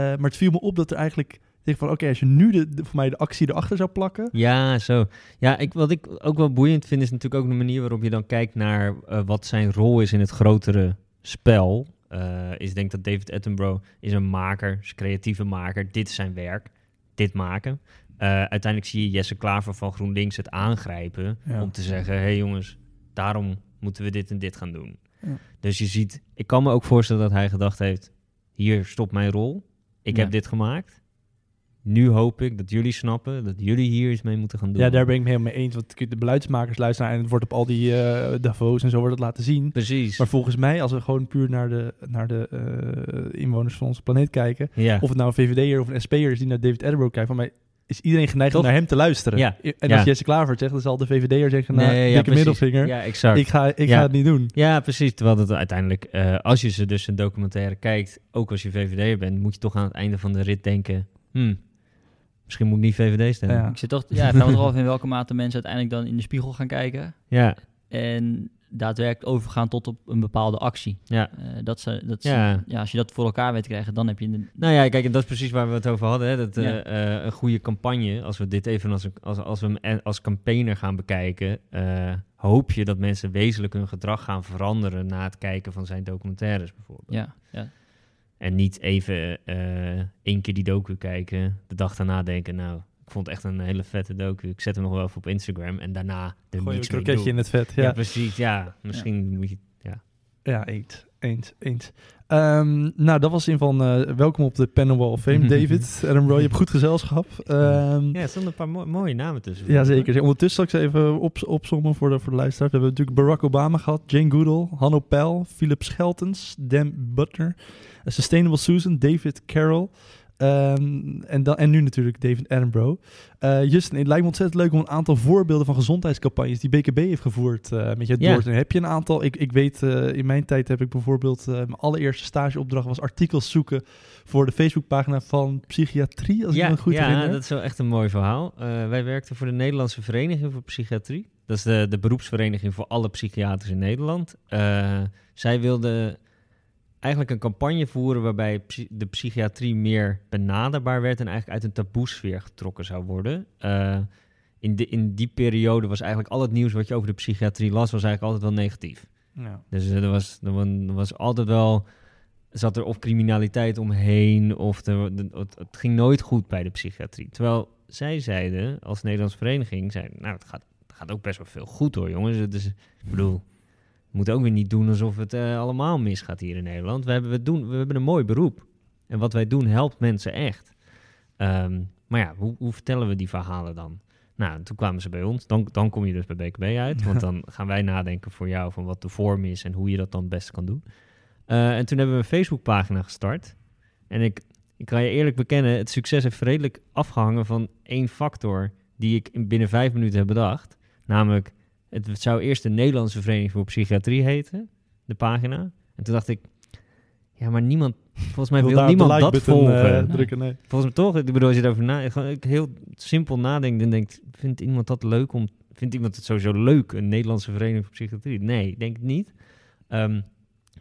maar het viel me op dat er eigenlijk denk van, oké, als je nu de, voor mij de actie erachter zou plakken. Ja, zo. Ja, ik, wat ik ook wel boeiend vind, is natuurlijk ook de manier waarop je dan kijkt naar uh, wat zijn rol is in het grotere spel. Uh, is denk dat David Attenborough is een maker, is een creatieve maker. Dit is zijn werk, dit maken. Uh, uiteindelijk zie je Jesse Klaver van GroenLinks het aangrijpen om te zeggen, hé hey jongens, daarom moeten we dit en dit gaan doen. Ja. Dus je ziet, ik kan me ook voorstellen dat hij gedacht heeft, hier stopt mijn rol. Ik heb dit gemaakt nu hoop ik dat jullie snappen dat jullie hier iets mee moeten gaan doen. Ja, daar ben ik me helemaal mee eens. Want de beleidsmakers luisteren en het wordt op al die uh, Davos en zo wordt het laten zien. Precies. Maar volgens mij, als we gewoon puur naar de, naar de uh, inwoners van onze planeet kijken, ja. of het nou een VVD'er of een SP'er is die naar David Attenborough kijkt, van mij is iedereen geneigd om naar hem te luisteren. Ja. En ja. als Jesse Klaver zegt, dan zal de VVD'er zeggen, nou, nee, dikke ja, middelvinger. Ja, exact. Ik ga, ik ga het niet doen. Ja, precies. Terwijl dat uiteindelijk, uh, als je ze dus een documentaire kijkt, ook als je VVD'er bent, moet je toch aan het einde van de rit denken, hmm, misschien moet ik niet VVD stemmen. Ja. Ik zit toch, ja, gaan we toch af in welke mate mensen uiteindelijk dan in de spiegel gaan kijken. Ja. En daadwerkelijk overgaan tot op een bepaalde actie. Ja. Uh, dat ze, dat ja. ja, als je dat voor elkaar weet krijgen, dan heb je... Een... Nou ja, kijk, en dat is precies waar we het over hadden. Hè? Dat, Ja. uh, een goede campagne, als we dit even als, een- als, als we hem als campaigner gaan bekijken, eh, hoop je dat mensen wezenlijk hun gedrag gaan veranderen na het kijken van zijn documentaires bijvoorbeeld. Ja, ja. En niet even eh, één keer die docu kijken, de dag daarna denken, nou, ik vond het echt een hele vette docu. Ik zet hem nog wel even op Instagram en daarna er Gooi niets een kroketje in het vet. Ja. Ja, precies. Ja, misschien moet je... Ja. ja eens. Eens, eens. Ehm, nou, dat was in van eh, welkom op de Panel Wall of Fame, <laughs> David. Attenborough, je hebt goed gezelschap. Ehm, ja, er stonden een paar mo- mooie namen tussen. Ja, zeker. Ondertussen ze even op, opzommen voor de, voor de luisteraars. We hebben natuurlijk Barack Obama gehad, Jane Goodall, Hanno Pell, Philip Scheltens, Dan Butler, eh, Sustainable Susan, David Carroll. Ehm, en, dan, en nu natuurlijk David Attenborough. Eh, Justin, het lijkt me ontzettend leuk om een aantal voorbeelden van gezondheidscampagnes die BKB heeft gevoerd eh, met je Ja. door te Heb je een aantal? Ik, ik weet, eh, in mijn tijd heb ik bijvoorbeeld, mijn allereerste stageopdracht was artikels zoeken voor de Facebookpagina van psychiatrie, als ik ja, me goed ja, herinner. dat is wel echt een mooi verhaal. Wij werkten voor de Nederlandse Vereniging voor Psychiatrie. Dat is de, de beroepsvereniging voor alle psychiaters in Nederland. Zij wilden eigenlijk een campagne voeren waarbij de psychiatrie meer benaderbaar werd en eigenlijk uit een taboesfeer getrokken zou worden. Eh, in, de, in die periode was eigenlijk al het nieuws wat je over de psychiatrie las, was eigenlijk altijd wel negatief. Ja. Dus er, was, er, wa- was altijd wel. zat er of criminaliteit omheen. of er, de- het, het ging nooit goed bij de psychiatrie. Terwijl zij zeiden, als Nederlandse vereniging, zeiden, nou, het gaat, het gaat ook best wel veel goed hoor, jongens. Het is, ik bedoel, we moeten ook weer niet doen alsof het eh, allemaal misgaat hier in Nederland. We hebben, we, doen, we hebben een mooi beroep. En wat wij doen helpt mensen echt. Ehm, maar ja, hoe, hoe vertellen we die verhalen dan? Nou, en toen kwamen ze bij ons. Dan, dan kom je dus bij BKB uit. Want <laughs> dan gaan wij nadenken voor jou van wat de vorm is en hoe je dat dan het beste kan doen. Eh, en toen hebben we een Facebookpagina gestart. En ik, ik kan je eerlijk bekennen, het succes heeft redelijk afgehangen van één factor die ik in binnen vijf minuten heb bedacht. Namelijk, het zou eerst de Nederlandse Vereniging voor Psychiatrie heten, de pagina. En toen dacht ik, ja, maar niemand, volgens mij wil, niemand dat volgen. eh, drukken, nee. Volgens mij toch, ik bedoel, als je erover na, gewoon ik heel simpel nadenkt en denkt, vindt iemand dat leuk om, vindt iemand het sowieso leuk, een Nederlandse vereniging voor psychiatrie? Nee, ik denk het niet. Ehm,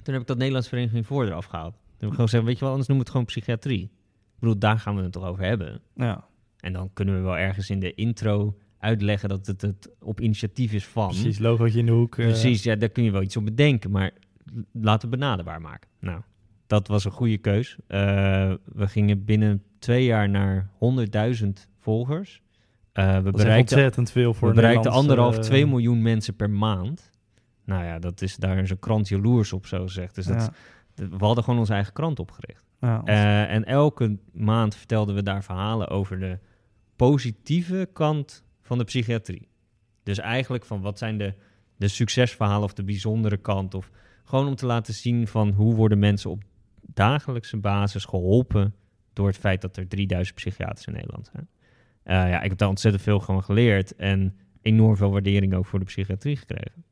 toen heb ik dat Nederlandse vereniging voor eraf gehaald. Toen heb ik gewoon gezegd, weet je wel, anders noem het gewoon psychiatrie. Ik bedoel, daar gaan we het toch over hebben. Ja. En dan kunnen we wel ergens in de intro uitleggen dat het, het op initiatief is van. Precies, logootje in de hoek. eh, Precies, ja, daar kun je wel iets op bedenken, maar laten we benaderbaar maken. Nou, dat was een goede keus. Eh, we gingen binnen twee jaar naar 100.000 volgers. Eh, we bereikten, ontzettend veel voor we bereikten anderhalf, eh, twee miljoen mensen per maand. Nou ja, dat is daar een krant jaloers op, zo gezegd. Dus dat, we hadden gewoon onze eigen krant opgericht. ja, en elke maand vertelden we daar verhalen over de positieve kant van de psychiatrie. Dus eigenlijk van wat zijn de, de succesverhalen of de bijzondere kant. Of gewoon om te laten zien van hoe worden mensen op dagelijkse basis geholpen door het feit dat er 3000 psychiaters in Nederland zijn. Eh, ja, ik heb daar ontzettend veel gewoon geleerd en enorm veel waardering ook voor de psychiatrie gekregen.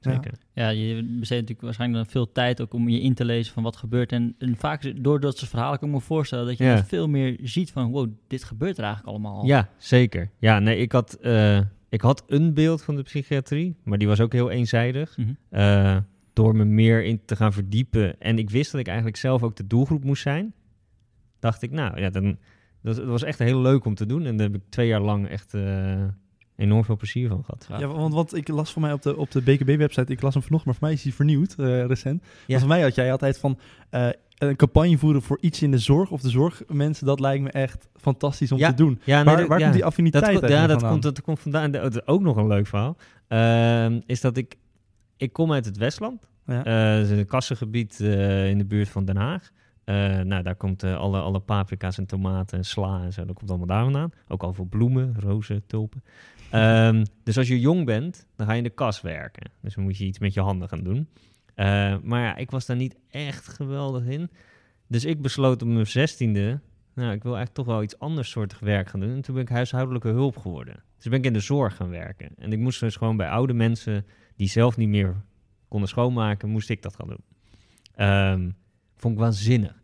Ja. Zeker. Ja, je besteedt natuurlijk waarschijnlijk dan veel tijd ook om je in te lezen van wat gebeurt. En, en vaak is- door dat soort verhalen kan ik me voorstellen dat je Ja. dus veel meer ziet van wow, dit gebeurt er eigenlijk allemaal. al. Ja, zeker. Ja, nee, ik had, eh, ik had een beeld van de psychiatrie, maar die was ook heel eenzijdig. Mhm. Eh, door me meer in te gaan verdiepen. En ik wist dat ik eigenlijk zelf ook de doelgroep moest zijn. Dacht ik, nou ja, dan, dat, dat was echt heel leuk om te doen. En daar heb ik twee jaar lang echt eh, enorm veel plezier van gehad. Ja. Want, want ik las voor mij op de, op de BKB-website, ik las hem vanochtend, maar voor mij is hij vernieuwd, eh, recent. Ja. Voor mij had jij altijd van eh, een campagne voeren voor iets in de zorg of de zorgmensen, dat lijkt me echt fantastisch om Ja, te doen. Ja, nee, waar dat- waar ja. komt die affiniteit dat, ja, dat vandaan? komt, dat komt vandaan. Dat is ook nog een leuk verhaal. Ehm, is dat ik... Ik kom uit het Westland. Ja. Eh, dat is een kassengebied eh, in de buurt van Den Haag. Eh, nou, daar komt alle, alle paprika's en tomaten en sla en zo. Dat komt allemaal daar vandaan. Ook al veel bloemen, rozen, tulpen. Ehm, dus als je jong bent, dan ga je in de kas werken. Dus dan moet je iets met je handen gaan doen. Eh, maar ja, ik was daar niet echt geweldig in. Dus ik besloot op mijn zestiende... Nou, ik wil eigenlijk toch wel iets anders soortig werk gaan doen. En toen ben ik huishoudelijke hulp geworden. Dus ben ik in de zorg gaan werken. En ik moest dus gewoon bij oude mensen... die zelf niet meer konden schoonmaken, moest ik dat gaan doen. Ehm, vond ik waanzinnig.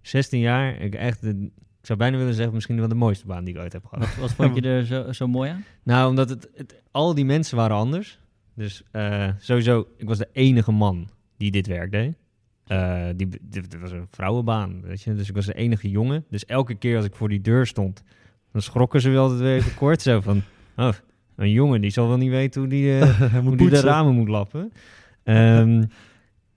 16 jaar, ik echt... de- ik zou bijna willen zeggen, misschien wel de mooiste baan die ik ooit heb gehad. Wat, wat vond je er zo, zo mooi aan? Nou, omdat het, het, al die mensen waren anders. Dus eh, sowieso, ik was de enige man die dit werk deed. Eh, die, dit, was een vrouwenbaan, weet je. Dus ik was de enige jongen. Dus elke keer als ik voor die deur stond, dan schrokken ze wel altijd weer even kort. Zo van, oh, een jongen, die zal wel niet weten hoe die, eh, <laughs> Moet hoe die de ramen moet lappen. Ehm,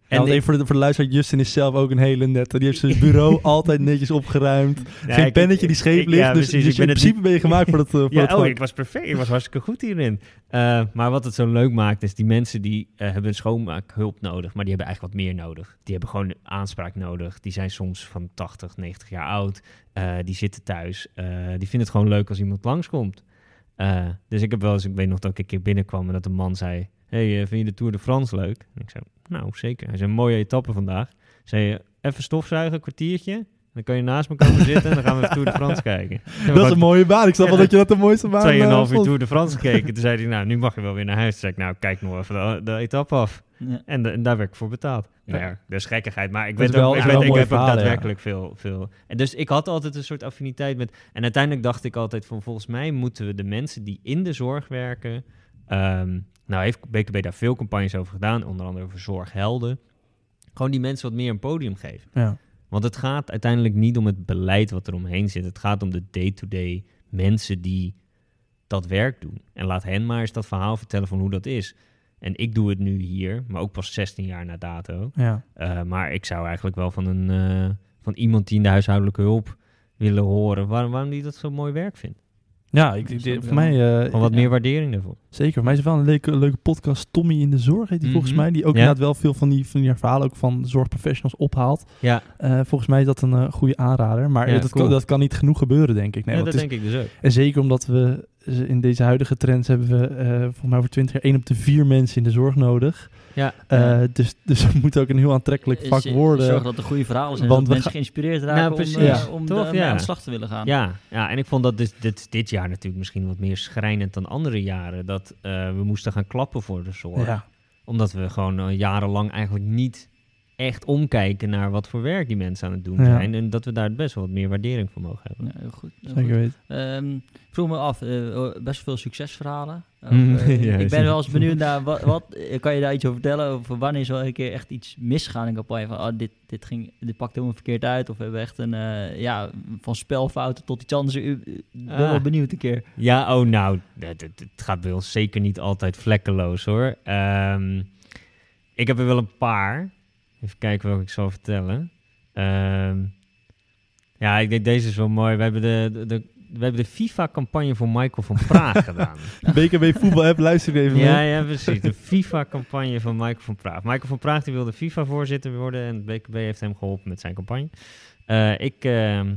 En ik- even voor de, voor de luisteraar, Justin is zelf ook een hele nette. Die heeft zijn bureau <laughs> altijd netjes opgeruimd. ja, Geen ik- pennetje die scheef ligt. ja, dus dus in principe ben je gemaakt voor dat, <laughs> voor Ja, oh, ik was perfect. Ik was hartstikke goed hierin. Eh, maar wat het zo leuk maakt, is die mensen die eh, hebben een schoonmaakhulp nodig, maar die hebben eigenlijk wat meer nodig. Die hebben gewoon aanspraak nodig. Die zijn soms van 80, 90 jaar oud. Die zitten thuis. Die vinden het gewoon leuk als iemand langskomt. Dus ik heb wel eens, ik weet nog dat ik een keer binnenkwam en dat een man zei: Hey, eh, vind je de Tour de France leuk? En ik zei: Nou, zeker. Hij zei: Een mooie etappe vandaag. Zei je: Even stofzuigen, een kwartiertje. Dan kan je naast me komen zitten en dan gaan we even Tour de France kijken. <laughs> Dat is een mooie baan. Ik snap Ja, wel dat je dat de mooiste baan Tweeënhalf eh, uur. Tour de France <laughs> gekeken. Toen zei hij, nou, nu mag je wel weer naar huis. Toen zei ik, nou, kijk nog even de, de etappe af. Ja. En, de- en daar werd ik voor betaald. Ja. Nou ja, dat is gekkigheid. Maar ik, is weet ook, wel- ik, wel weet, ik heb verhalen, daadwerkelijk veel, veel... En dus ik had altijd een soort affiniteit met... En uiteindelijk dacht ik altijd van, volgens mij moeten we de mensen die in de zorg werken... ehm, nou heeft BKB daar veel campagnes over gedaan. Onder andere over zorghelden. Gewoon die mensen wat meer een podium geven. Ja. Want het gaat uiteindelijk niet om het beleid wat er omheen zit. Het gaat om de day-to-day mensen die dat werk doen. En laat hen maar eens dat verhaal vertellen van hoe dat is. En ik doe het nu hier, maar ook pas 16 jaar na dato. Ja. Eh, maar ik zou eigenlijk wel van, een, eh, van iemand die in de huishoudelijke hulp willen horen... waarom, waarom die dat zo mooi werk vindt. Ja, ik, voor mij... eh, Gewoon wat meer waardering daarvoor. Zeker. Voor mij is het wel een leuke, leuke podcast. Tommy in de Zorg heet die volgens Mhm. mij. Die ook Ja. inderdaad wel veel van die, van die verhalen ook van zorgprofessionals ophaalt. Ja, Eh, volgens mij is dat een eh, goede aanrader. Maar Ja, dat, cool. kan, dat kan niet genoeg gebeuren, denk ik. Nee, ja dat is- denk ik dus ook. En zeker omdat we in deze huidige trends hebben we eh volgens mij over 20 jaar één op de vier mensen in de zorg nodig. Ja, Eh, dus, dus het moet ook een heel aantrekkelijk vak Is- worden. Zorg dat er goede verhalen zijn, Want dat we mensen ga- geïnspireerd raken Nou, om, Ja. om ja. aan de slag te willen gaan. Ja, ja, en ik vond dat dit, dit, dit jaar natuurlijk misschien wat meer schrijnend dan andere jaren. Dat eh, we moesten gaan klappen voor de zorg. ja. Omdat we gewoon eh, jarenlang eigenlijk niet echt omkijken naar wat voor werk die mensen aan het doen Ja. zijn. En dat we daar best wel wat meer waardering voor mogen hebben. Ja, heel goed. heel Zeker goed. weten. Ehm, ik vroeg me af, eh, best veel succesverhalen. Of, eh, <laughs> ja, ik ben wel eens benieuwd naar, wat, wat kan je daar iets over vertellen? Over wanneer is wel een keer echt iets misgegaan in een campagne? Van, oh, dit, dit, ging, dit pakt helemaal verkeerd uit. Of we hebben echt een, eh, ja, van spelfouten tot iets anders. Ik ben Ah. wel benieuwd een keer. Ja, oh nou, het, gaat bij ons zeker niet altijd vlekkeloos hoor. Ehm, ik heb er wel een paar. Even kijken welke ik zal vertellen. Ehm, ja, ik denk deze is wel mooi. We hebben de, de, de- we hebben de FIFA-campagne voor Michael van Praag <laughs> gedaan. BKB voetbal app, luister even Ja, mee. ja, precies. De FIFA-campagne van Michael van Praag. Michael van Praag die wilde FIFA-voorzitter worden en het BKB heeft hem geholpen met zijn campagne. Eh, ik, ehm,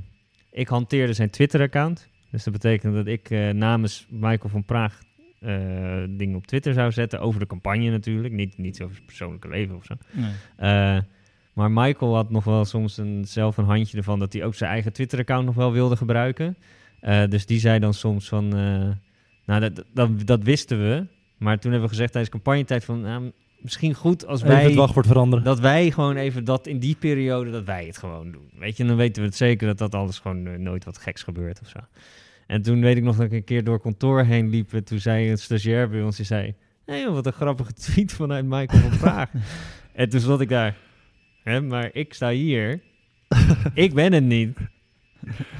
ik hanteerde zijn Twitter-account. Dus dat betekent dat ik eh, namens Michael van Praag eh, dingen op Twitter zou zetten. Over de campagne natuurlijk. Niet, niet over zijn persoonlijke leven of zo. Nee. Eh, maar Michael had nog wel soms een, zelf een handje ervan dat hij ook zijn eigen Twitter-account nog wel wilde gebruiken. Eh, dus die zei dan soms van, eh, nou dat, dat, dat wisten we. Maar toen hebben we gezegd tijdens campagnetijd van, nou, misschien goed als Even het wij, wachtwoord veranderen. dat wij gewoon even dat in die periode, dat wij het gewoon doen. Weet je, dan weten we het zeker dat dat alles gewoon eh, nooit wat geks gebeurt of zo. En toen weet ik nog dat ik een keer door kantoor heen liep. En toen zei een stagiair bij ons, die zei... Hé, joh, wat een grappige <laughs> tweet vanuit Michael van Praag. <laughs> en toen zat ik daar... Hè, maar ik sta hier. ik ben het niet.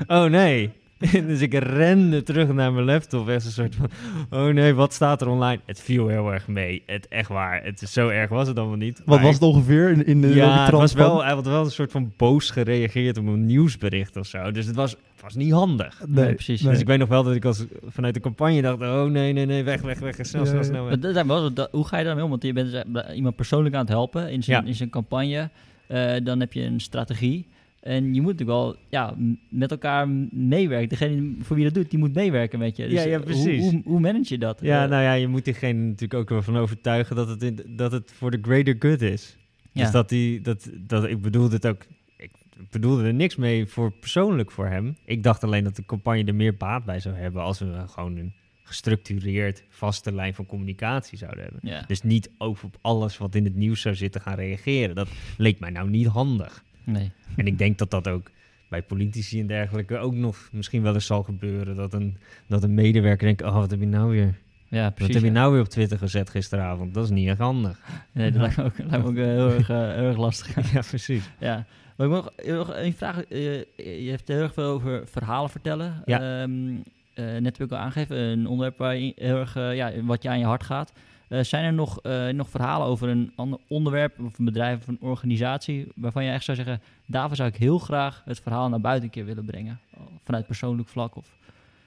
Oh nee. <laughs> dus ik rende terug naar mijn laptop. Echt een soort van... Oh nee, wat staat er online? Het viel heel erg mee. Het echt waar. Het is zo erg was het allemaal niet. Wat Maar was het ongeveer in, in de ja, het was wel, hij had wel een soort van boos gereageerd op een nieuwsbericht of zo. Dus het was, het was niet handig. Nee, Nee, precies. nee. Dus ik weet nog wel dat ik als, vanuit de campagne dacht, oh nee, nee, nee, weg, weg, weg, snel, Ja, snel, ja. snel. weg. Maar dat- dat- wel- dat- hoe ga je daarmee om? Want je bent dus iemand persoonlijk aan het helpen in zijn, Ja. in zijn campagne. Eh, dan heb je een strategie. En je moet natuurlijk wel ja, met elkaar meewerken. Degene voor wie dat doet, die moet meewerken met je. Dus ja, ja, precies. Hoe, hoe, hoe, manage je dat? Ja, nou ja, je moet diegene natuurlijk ook ervan overtuigen dat het, in, dat het voor de greater good is. Ja. Dus dat die, dat, dat, ik bedoelde het ook, ik bedoelde er niks mee voor persoonlijk voor hem. Ik dacht alleen dat de campagne er meer baat bij zou hebben als we gewoon een gestructureerd vaste lijn van communicatie zouden hebben. Ja. Dus niet over op alles wat in het nieuws zou zitten gaan reageren. Dat leek mij nou niet handig. Nee. En ik denk dat dat ook bij politici en dergelijke ook nog misschien wel eens zal gebeuren. Dat een, dat een medewerker denkt, oh, wat heb je nou weer? Ja, precies. Wat heb je nou weer op Twitter gezet gisteravond? Dat is niet erg handig. Nee, dat lijkt me ook, lijkt me ook uh, heel, erg, uh, heel erg lastig. <laughs> ja, precies. Ja. Maar ik nog, nog een vraag. Uh, je hebt heel erg veel over verhalen vertellen. Ja. Um, net heb ik al aangegeven, een onderwerp waar je heel erg, ja, wat je aan je hart gaat. Uh, zijn er nog, uh, nog verhalen over een ander onderwerp of een bedrijf of een organisatie waarvan je echt zou zeggen, daarvoor zou ik heel graag het verhaal naar buiten een keer willen brengen, vanuit persoonlijk vlak? Of...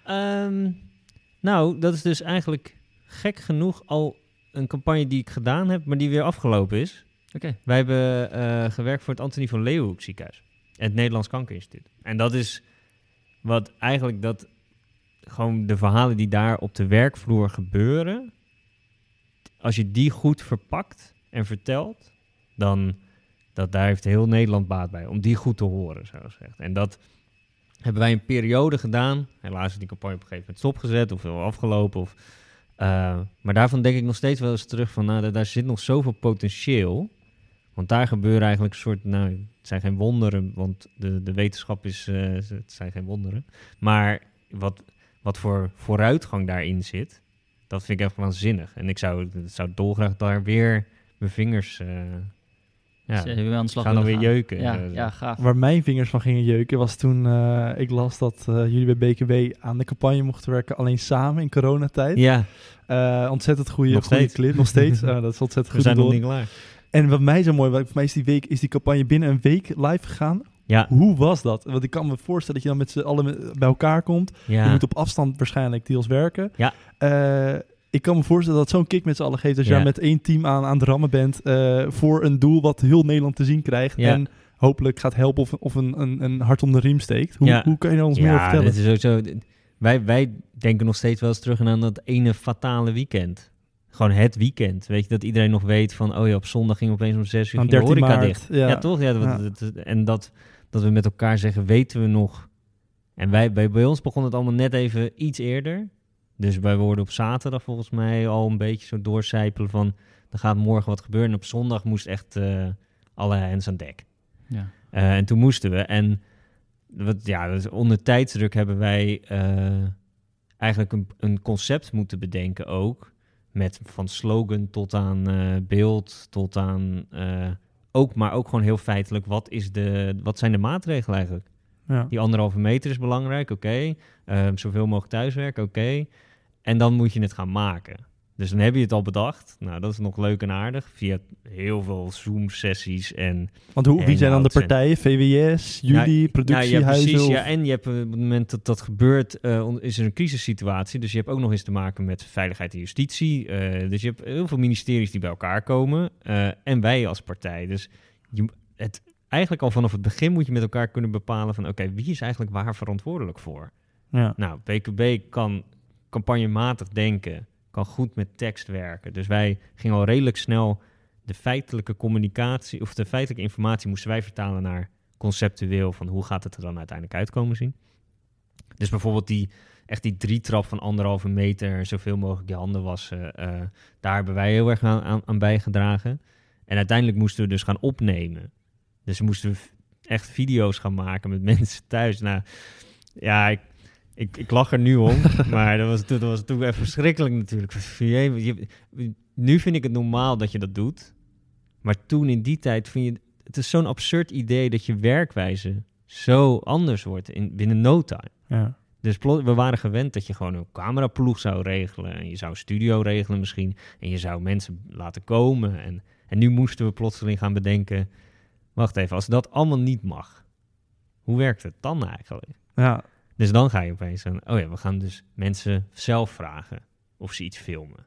Um, nou, dat is dus eigenlijk gek genoeg al een campagne die ik gedaan heb, maar die weer afgelopen is. Okay. Wij hebben uh, gewerkt voor het Antonie van Leeuwenhoek ziekenhuis, het Nederlands Kankerinstituut. En dat is wat eigenlijk dat gewoon de verhalen die daar op de werkvloer gebeuren, als je die goed verpakt en vertelt, dan dat daar heeft heel Nederland baat bij om die goed te horen, zo gezegd. En dat hebben wij een periode gedaan. Helaas is die campagne op een gegeven moment stopgezet of wel afgelopen. Of, uh, maar daarvan denk ik nog steeds wel eens terug van, nou, daar zit nog zoveel potentieel. Want daar gebeuren eigenlijk een soort, nou, het zijn geen wonderen, want de, de wetenschap is, uh, het zijn geen wonderen. Maar wat, wat voor vooruitgang daarin zit, dat vind ik echt waanzinnig. En ik zou, zou dolgraag daar weer mijn vingers uh, ja, aan de slag gaan dan weer gaan. jeuken. Ja, Uh, ja, gaaf. Waar mijn vingers van gingen jeuken was toen uh, ik las dat uh, jullie bij BKB aan de campagne mochten werken, alleen samen in coronatijd. Ja. Uh, ontzettend goede, Nog goede steeds. clip, nog steeds. Uh, <laughs> dat is ontzettend We goed. zijn nog niet klaar. En wat mij zo mooi was, voor mij is die, week, is die campagne binnen een week live gegaan. Ja. Hoe was dat? Want ik kan me voorstellen dat je dan met z'n allen bij elkaar komt. Ja. Je moet op afstand waarschijnlijk deels werken. Ja. Eh, ik kan me voorstellen dat zo'n kick met z'n allen geeft als je Ja. daar met één team aan, aan het rammen bent eh, voor een doel wat heel Nederland te zien krijgt. Ja. En hopelijk gaat helpen of, of een, een, een hart om de riem steekt. Hoe, Ja. hoe kan je daar ons meer over ja, vertellen? dit is ook zo. Wij, wij denken nog steeds wel eens terug aan dat ene fatale weekend. Gewoon het weekend. Weet je, dat iedereen nog weet van... oh ja, op zondag ging opeens om zes uur de 13 horeca maart, dicht. ja. Toch? Ja, dat- en dat, dat we met elkaar zeggen, weten we nog... En wij, bij, bij ons begon het allemaal net even iets eerder. Dus wij worden op zaterdag volgens mij al een beetje zo doorcijpelen van... er gaat morgen wat gebeuren. En op zondag moest echt eh, alle hens aan dek. Ja. Eh, en toen moesten we. En wat, ja, dus onder tijdsdruk hebben wij eh, eigenlijk een, een concept moeten bedenken ook. Met van slogan tot aan beeld, tot aan ook, maar ook gewoon heel feitelijk. Wat, is de, wat zijn de maatregelen eigenlijk? Ja. Die anderhalve meter is belangrijk, oké. Ehm, zoveel mogelijk thuiswerken, oké. En dan moet je het gaan maken. Dus dan heb je het al bedacht. Nou, dat is nog leuk en aardig. Via heel veel Zoom-sessies en Want hoe, wie zijn dan de partijen? VWS, jullie, ja, productiehuizen? precies. Ja, en je hebt eh, op het moment dat dat gebeurt, eh, is er een crisissituatie. Dus je hebt ook nog eens te maken met veiligheid en justitie. eh, dus je hebt heel veel ministeries die bij elkaar komen. en wij als partij. Dus je, het, eigenlijk al vanaf het begin moet je met elkaar kunnen bepalen van... oké, wie is eigenlijk waar verantwoordelijk voor? ja. Nou, BKB kan campagnematig denken, kan goed met tekst werken. Dus wij gingen al redelijk snel de feitelijke communicatie of de feitelijke informatie moesten wij vertalen naar conceptueel van hoe gaat het er dan uiteindelijk uitkomen zien. Dus bijvoorbeeld die echt die drietrap van anderhalve meter, zoveel mogelijk je handen wassen, eh, daar hebben wij heel erg aan, aan, bijgedragen. En uiteindelijk moesten we dus gaan opnemen. Dus moesten we echt video's gaan maken met <laughs> mensen thuis. Nou, ja, ik, ik, ik lach er nu om, <laughs> maar dat was, toen, dat was toen even verschrikkelijk natuurlijk. Nu vind ik het normaal dat je dat doet. Maar toen in die tijd vind je... Het is zo'n absurd idee dat je werkwijze zo anders wordt in, binnen no time. Ja. Dus we waren gewend dat je gewoon een cameraploeg zou regelen. En je zou een studio regelen misschien. En je zou mensen laten komen. En, en nu moesten we plotseling gaan bedenken... Wacht even, als dat allemaal niet mag... Hoe werkt het dan eigenlijk? ja. Dus dan ga je opeens aan... Oh ja, we gaan dus mensen zelf vragen of ze iets filmen.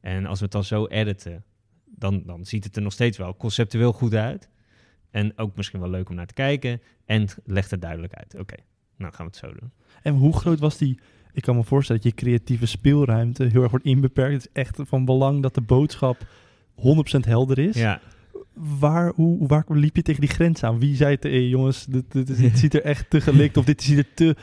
En als we het dan zo editen... Dan, dan ziet het er nog steeds wel conceptueel goed uit. En ook misschien wel leuk om naar te kijken. En leg het duidelijk uit. Oké, nou gaan we het zo doen. En hoe groot was die... Ik kan me voorstellen dat je creatieve speelruimte heel erg wordt inbeperkt. Het is echt van belang dat de boodschap 100% helder is. Ja, Waar, hoe, waar liep je tegen die grens aan? Wie zei te, hey, jongens, dit, dit, is- dit ziet er echt te gelikt of dit ziet er te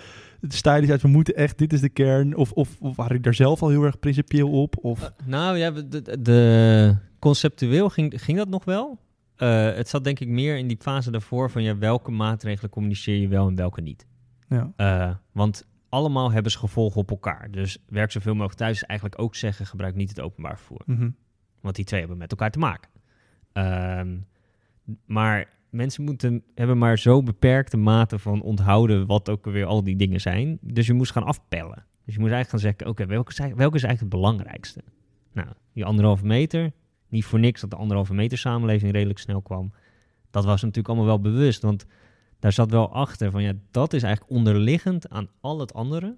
stylish uit. We moeten echt, dit is de kern. Of, of, of waren ik daar zelf al heel erg principieel op? Of, nou ja, de, conceptueel ging, ging dat nog wel. Eh, het zat denk ik meer in die fase daarvoor van ja, welke maatregelen communiceer je wel en welke niet. ja. Eh, want allemaal hebben ze gevolgen op elkaar. Dus werk zoveel mogelijk thuis is eigenlijk ook zeggen gebruik niet het openbaar vervoer. Mhm. Want die twee hebben met elkaar te maken. Ehm, maar mensen moeten, hebben maar zo beperkte mate van onthouden wat ook weer al die dingen zijn. Dus je moest gaan afpellen. Dus je moest eigenlijk gaan zeggen, oké, welke, is eigenlijk- welke is eigenlijk het belangrijkste? Nou, die anderhalve meter. Niet voor niks dat de anderhalve meter samenleving redelijk snel kwam. Dat was natuurlijk allemaal wel bewust, want daar zat wel achter van ja, dat is eigenlijk onderliggend aan al het andere.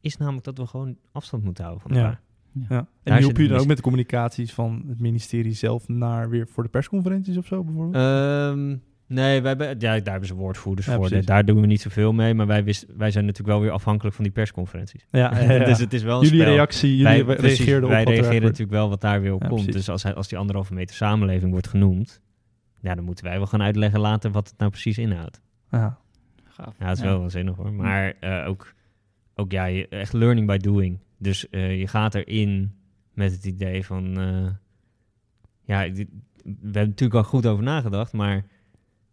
Is namelijk dat we gewoon afstand moeten houden van Ja. Elkaar. Ja. En Daar hielp je dan ook met de communicaties van het ministerie zelf naar weer voor de persconferenties of zo bijvoorbeeld? Ehm, nee, wij hebben, ja, daar hebben ze woordvoerders Ja, voor. precies. Daar doen we niet zoveel mee. Maar wij, wist, wij zijn natuurlijk wel weer afhankelijk van die persconferenties. ja, <laughs> ja, ja. dus het is wel een Jullie spel. reactie, jullie wij, reageerden op wij wat er reageren natuurlijk wel wat daar weer op Ja, komt. precies. Dus als, hij, als die anderhalve meter samenleving wordt genoemd... Ja, dan moeten wij wel gaan uitleggen later wat het nou precies inhoudt. Ja. Gaaf. Ja, dat is wel waanzinnig hoor. Maar eh, ook, ook ja, echt learning by doing. Dus eh, je gaat erin met het idee van... eh, ja, dit- we hebben natuurlijk al goed over nagedacht, maar...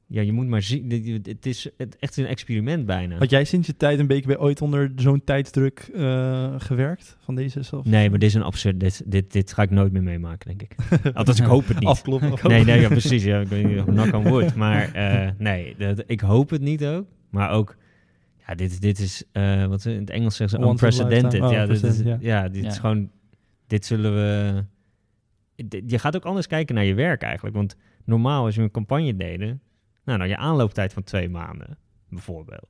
Ja, je moet maar zien. Het is het, echt een experiment bijna. Had jij sinds je tijd een beetje bij ooit onder zo'n tijdsdruk eh, gewerkt van deze zelf? Nee, maar dit is een absurd. Dit, dit, dit ga ik nooit meer meemaken, denk ik. <laughs> Althans, ik hoop het niet. Afkloppen. Nee, nee, ja, precies. Ja, ik weet niet of knock on wood. Maar eh, nee, dat, ik hoop het niet ook. Maar ook, ja, dit, dit is, eh, wat ze in het Engels zeggen ze, unprecedented. Oh, ja, dit is, ja. dit is gewoon, dit zullen we... dit- Je gaat ook anders kijken naar je werk eigenlijk. Want normaal, als je een campagne deden, nou, dan je aanlooptijd van twee maanden, bijvoorbeeld.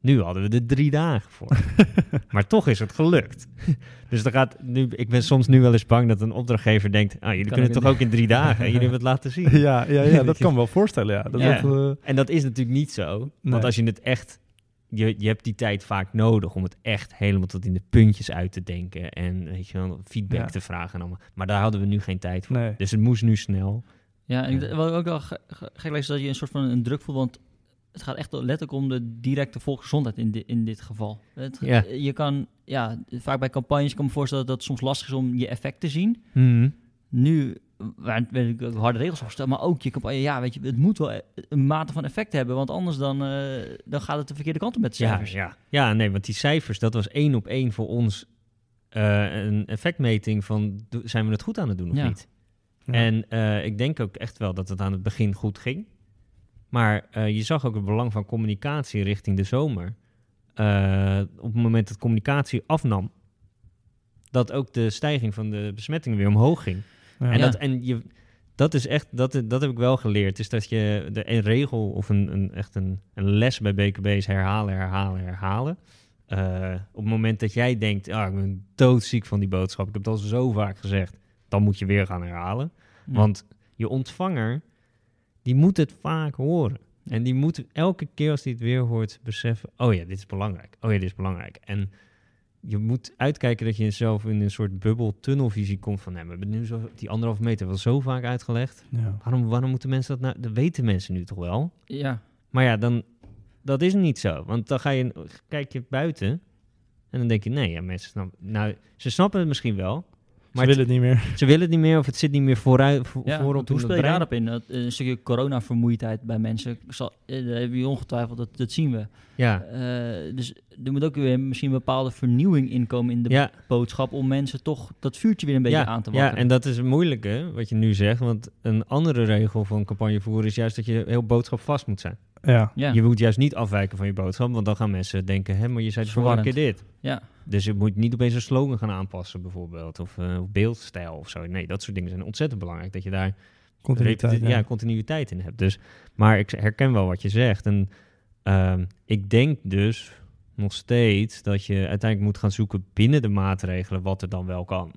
Nu hadden we er drie dagen voor. <laughs> maar toch is het gelukt. dus dan gaat nu, ik ben soms nu wel eens bang dat een opdrachtgever denkt: ah, jullie Kan kunnen het toch ook in drie dagen? En jullie hebben het laten zien. <laughs> ja, ja, ja, dat <laughs> kan me wel voorstellen. Ja. Dat, Ja. dat, eh, En dat is natuurlijk niet zo. Nee. Want als je het echt. Je, je hebt die tijd vaak nodig om het echt helemaal tot in de puntjes uit te denken. En weet je wel, feedback Ja. te vragen. En allemaal. Maar daar hadden we nu geen tijd voor. nee. Dus het moest nu snel. Ja, en ik, Ja. wat ik ook wel ge- ge- gek is dat je een soort van een druk voelt, want het gaat echt letterlijk om de directe volksgezondheid in, di- in dit geval. Het, Ja. Je kan, ja, vaak bij campagnes kan ik me voorstellen dat het soms lastig is om je effect te zien. Hmm. Nu, waar ik harde regels op stellen, maar ook je campagne, ja, weet je, het moet wel een mate van effect hebben, want anders dan, eh, dan gaat het de verkeerde kant op met de Ja, cijfers. ja. ja, nee, want die cijfers, dat was één op één voor ons eh, een effectmeting van zijn we het goed aan het doen of Ja. niet. Ja. En eh, ik denk ook echt wel dat het aan het begin goed ging. Maar eh, je zag ook het belang van communicatie richting de zomer. Eh, op het moment dat communicatie afnam, dat ook de stijging van de besmettingen weer omhoog ging. En, Ja. dat, en je, dat is echt, dat, dat heb ik wel geleerd. Is dat je de een regel of een, een, echt een, een les bij BKB is herhalen, herhalen, herhalen. Eh, op het moment dat jij denkt, ah, ik ben doodziek van die boodschap, ik heb het al zo vaak gezegd, dan moet je weer gaan herhalen. Ja. Want je ontvanger, die moet het vaak horen. En die moet elke keer als hij het weer hoort beseffen, oh ja, dit is belangrijk. Oh ja, dit is belangrijk. En je moet uitkijken dat je zelf in een soort bubbel tunnelvisie komt van, nee, we hebben nu zo, die anderhalve meter wel zo vaak uitgelegd. Ja. Waarom, waarom moeten mensen dat nou, dat weten mensen nu toch wel? ja. Maar ja, dan, dat is niet zo. Want dan ga je, kijk je buiten en dan denk je, nee, ja, mensen snappen, nou, ze snappen het misschien wel. Maar ze willen het niet meer. Ze willen het niet meer of het zit niet meer vooruit, vo- Ja, voorop hoe speel je daarop in? Dat, een stukje corona-vermoeidheid bij mensen, zal, eh, daar heb je ongetwijfeld, dat, dat zien we. Ja, Eh, dus er moet ook weer misschien een bepaalde vernieuwing inkomen in de ja, boodschap om mensen toch dat vuurtje weer een beetje ja, aan te ja, wakkeren. en dat is een moeilijke, wat je nu zegt. Want een andere regel van campagnevoeren is juist dat je heel boodschapvast moet zijn. Ja. ja. Je moet juist niet afwijken van je boodschap, want dan gaan mensen denken, hè, maar je zei vorige keer Verwarrend. dit. ja. Dus je moet niet opeens een slogan gaan aanpassen, bijvoorbeeld. Of eh, of beeldstijl of zo. Nee, dat soort dingen zijn ontzettend belangrijk. Dat je daar Continuïteit. ja. continuïteit in hebt. Dus, maar ik herken wel wat je zegt. En ehm, ik denk dus nog steeds dat je uiteindelijk moet gaan zoeken binnen de maatregelen wat er dan wel kan.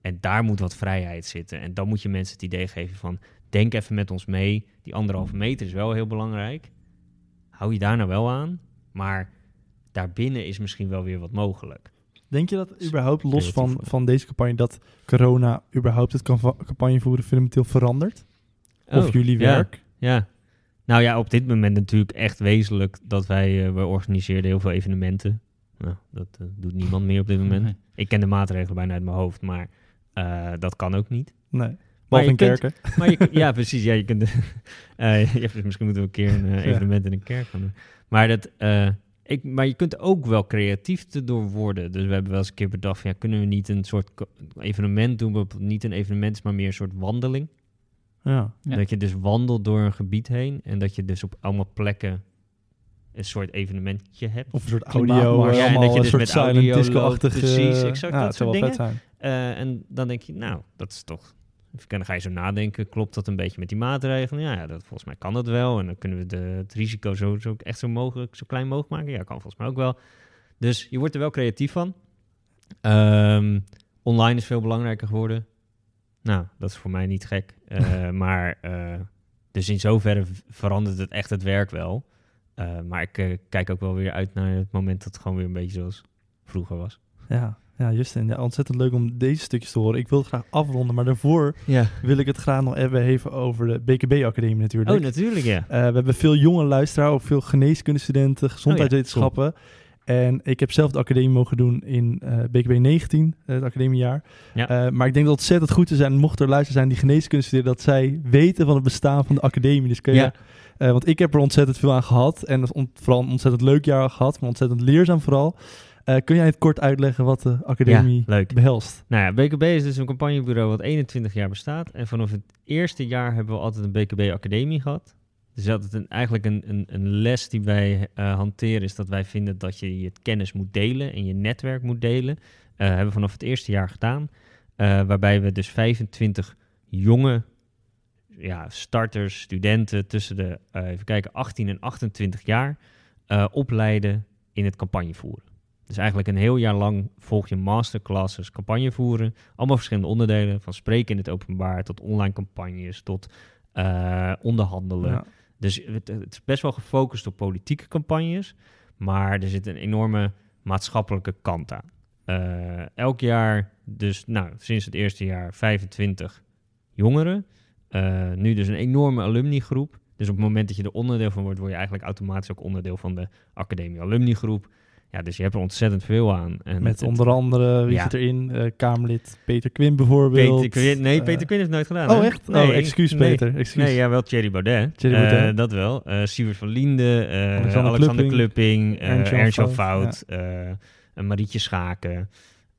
En daar moet wat vrijheid zitten. En dan moet je mensen het idee geven van denk even met ons mee. Die anderhalve meter is wel heel belangrijk. Hou je daar nou wel aan. Maar daarbinnen is misschien wel weer wat mogelijk. Denk je dat überhaupt, los van, van deze campagne, dat corona überhaupt het campagne voeren fundamenteel verandert? of oh, jullie werk? Ja, Nou ja, op dit moment natuurlijk echt wezenlijk dat wij, uh, we organiseerden heel veel evenementen. Nou, dat uh, doet niemand meer op dit moment. Ik ken de maatregelen bijna uit mijn hoofd, maar uh, dat kan ook niet. Nee. Behalve in kerken. Maar je, <laughs> ja, precies. Ja, je kunt, <laughs> <laughs> je, misschien moeten we een keer een evenement in een kerk gaan doen. Maar dat, ik, maar je kunt ook wel creatief door worden. Dus we hebben wel eens een keer bedacht, van, ja, kunnen we niet een soort evenement doen, niet een evenement, maar meer een soort wandeling. Ja. Dat je dus wandelt door een gebied heen en dat je dus op allemaal plekken een soort evenementje hebt. Of een soort audio. Ja, en dat je dus een soort met silent disco-achtig... Precies, exact ja, dat soort dingen. Zijn. Uh, en dan denk je, nou, dat is toch dan ga je zo nadenken, klopt dat een beetje met die maatregelen? Ja, ja dat, volgens mij kan dat wel. En dan kunnen we de, het risico zo, zo echt zo, mogelijk, zo klein mogelijk maken. Ja, kan volgens mij ook wel. Dus je wordt er wel creatief van. Um, online is veel belangrijker geworden. Nou, dat is voor mij niet gek. Uh, <laughs> maar uh, dus in zoverre verandert het echt het werk wel. Uh, maar ik kijk ook wel weer uit naar het moment dat het gewoon weer een beetje zoals vroeger was. Ja, ja, Justin, ja, ontzettend leuk om deze stukjes te horen. Ik wil het graag afronden, maar daarvoor ja. wil ik het graag nog even, even over de BKB-academie natuurlijk. Oh, natuurlijk, ja. Uh, we hebben veel jonge luisteraars, ook veel geneeskundestudenten, gezondheidswetenschappen. Oh, En ik heb zelf de academie mogen doen in uh, BKB 19, het academiejaar. Ja. Uh, maar ik denk dat het ontzettend goed is en mocht er luisteren zijn die geneeskunde studeren, dat zij weten van het bestaan van de academie. Dus kun je, want ik heb er ontzettend veel aan gehad en vooral een ontzettend leuk jaar gehad, maar ontzettend leerzaam vooral. Uh, kun jij het kort uitleggen wat de academie ja, behelst? Nou ja, BKB is dus een campagnebureau wat 21 jaar bestaat. En vanaf het eerste jaar hebben we altijd een BKB-academie gehad. Dus dat het een, eigenlijk een, een, een, les die wij uh, hanteren is dat wij vinden dat je je kennis moet delen en je netwerk moet delen. Uh, hebben we vanaf het eerste jaar gedaan. waarbij we dus 25 jonge ja, starters, studenten tussen de even kijken, 18 en 28 jaar opleiden in het campagnevoeren. Dus eigenlijk een heel jaar lang volg je masterclasses, campagne voeren. Allemaal verschillende onderdelen, van spreken in het openbaar tot online campagnes, tot uh, onderhandelen. Dus het, het, is best wel gefocust op politieke campagnes, maar er zit een enorme maatschappelijke kant aan. Uh, elk jaar, dus nou, sinds het eerste jaar 25 jongeren. Uh, nu dus een enorme alumni groep. Dus op het moment dat je er onderdeel van wordt, word je eigenlijk automatisch ook onderdeel van de academie alumni groep. Ja, dus je hebt er ontzettend veel aan. En Met onder andere, wie zit erin? Uh, Kamerlid Peter Quinn bijvoorbeeld. Peter Quinn, nee, uh, Peter Quinn heeft nooit gedaan. Oh, echt? Nee, oh, excuus Peter. Excuus. Nee, ja, wel Thierry Baudet. Thierry Baudet. Uh, dat wel. Uh, Sievert van Linden, Alexander, Alexander Klupping, Ernst Fout, ja. Marietje Schaken.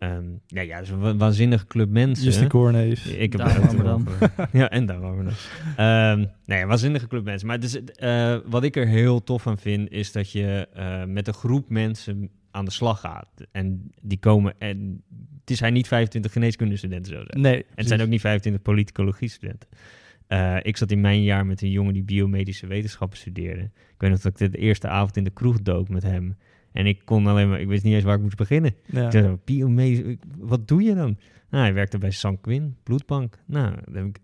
Um, ja, ja, dus een waanzinnige club mensen. Justin Cornees. Ik heb daar dan. ja, en daar waren we dan. Um, nee, waanzinnige club mensen. Maar dus, uh, wat ik er heel tof aan vind, is dat je uh, met een groep mensen aan de slag gaat. En die komen... En het zijn niet 25 geneeskundestudenten zo. Nee. En het zijn ook niet 25 politicologie studenten. Uh, ik zat in mijn jaar met een jongen die biomedische wetenschappen studeerde. Ik weet nog dat ik de eerste avond in de kroeg dook met hem. En ik kon alleen maar, ik wist niet eens waar ik moest beginnen. Ja. Ik zei, wat doe je dan? Nou, hij werkte bij Sanquin, bloedbank. Nou, dan heb ik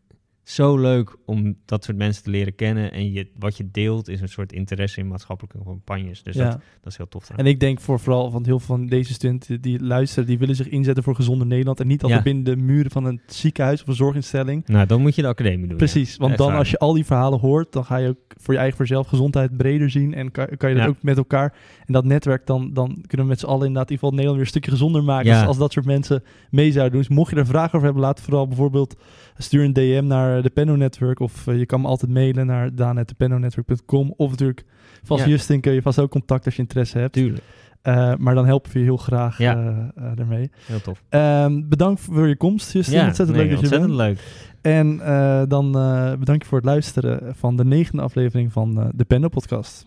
zo leuk om dat soort mensen te leren kennen. En je, wat je deelt is een soort interesse in maatschappelijke campagnes. Dus dat, dat, is heel tof. En ik denk voor vooral van heel veel van deze studenten die luisteren, die willen zich inzetten voor gezonde Nederland. En niet altijd binnen de muren van een ziekenhuis of een zorginstelling. Nou, dan moet je de academie doen. Precies, want dan als je al die verhalen hoort, dan ga je ook voor je eigen voor zelf gezondheid breder zien. En kan, kan je dat ook met elkaar. En dat netwerk, dan, dan kunnen we met z'n allen inderdaad in ieder geval Nederland weer een stukje gezonder maken. Als, als dat soort mensen mee zouden doen. Dus mocht je er vragen over hebben, laat vooral bijvoorbeeld stuur een DM naar de Penno Network. Of uh, je kan me altijd mailen naar daan.depennonetwork.com. Of natuurlijk, vast ja. Justin kun je vast ook contact als je interesse hebt. Tuurlijk. Uh, maar dan helpen we je heel graag ja. uh, daarmee. Heel tof. Um, bedankt voor je komst, Justin. Ja, ontzettend nee, leuk dat ontzettend je leuk. En dan bedank je voor het luisteren van de negende aflevering van de Penno Podcast.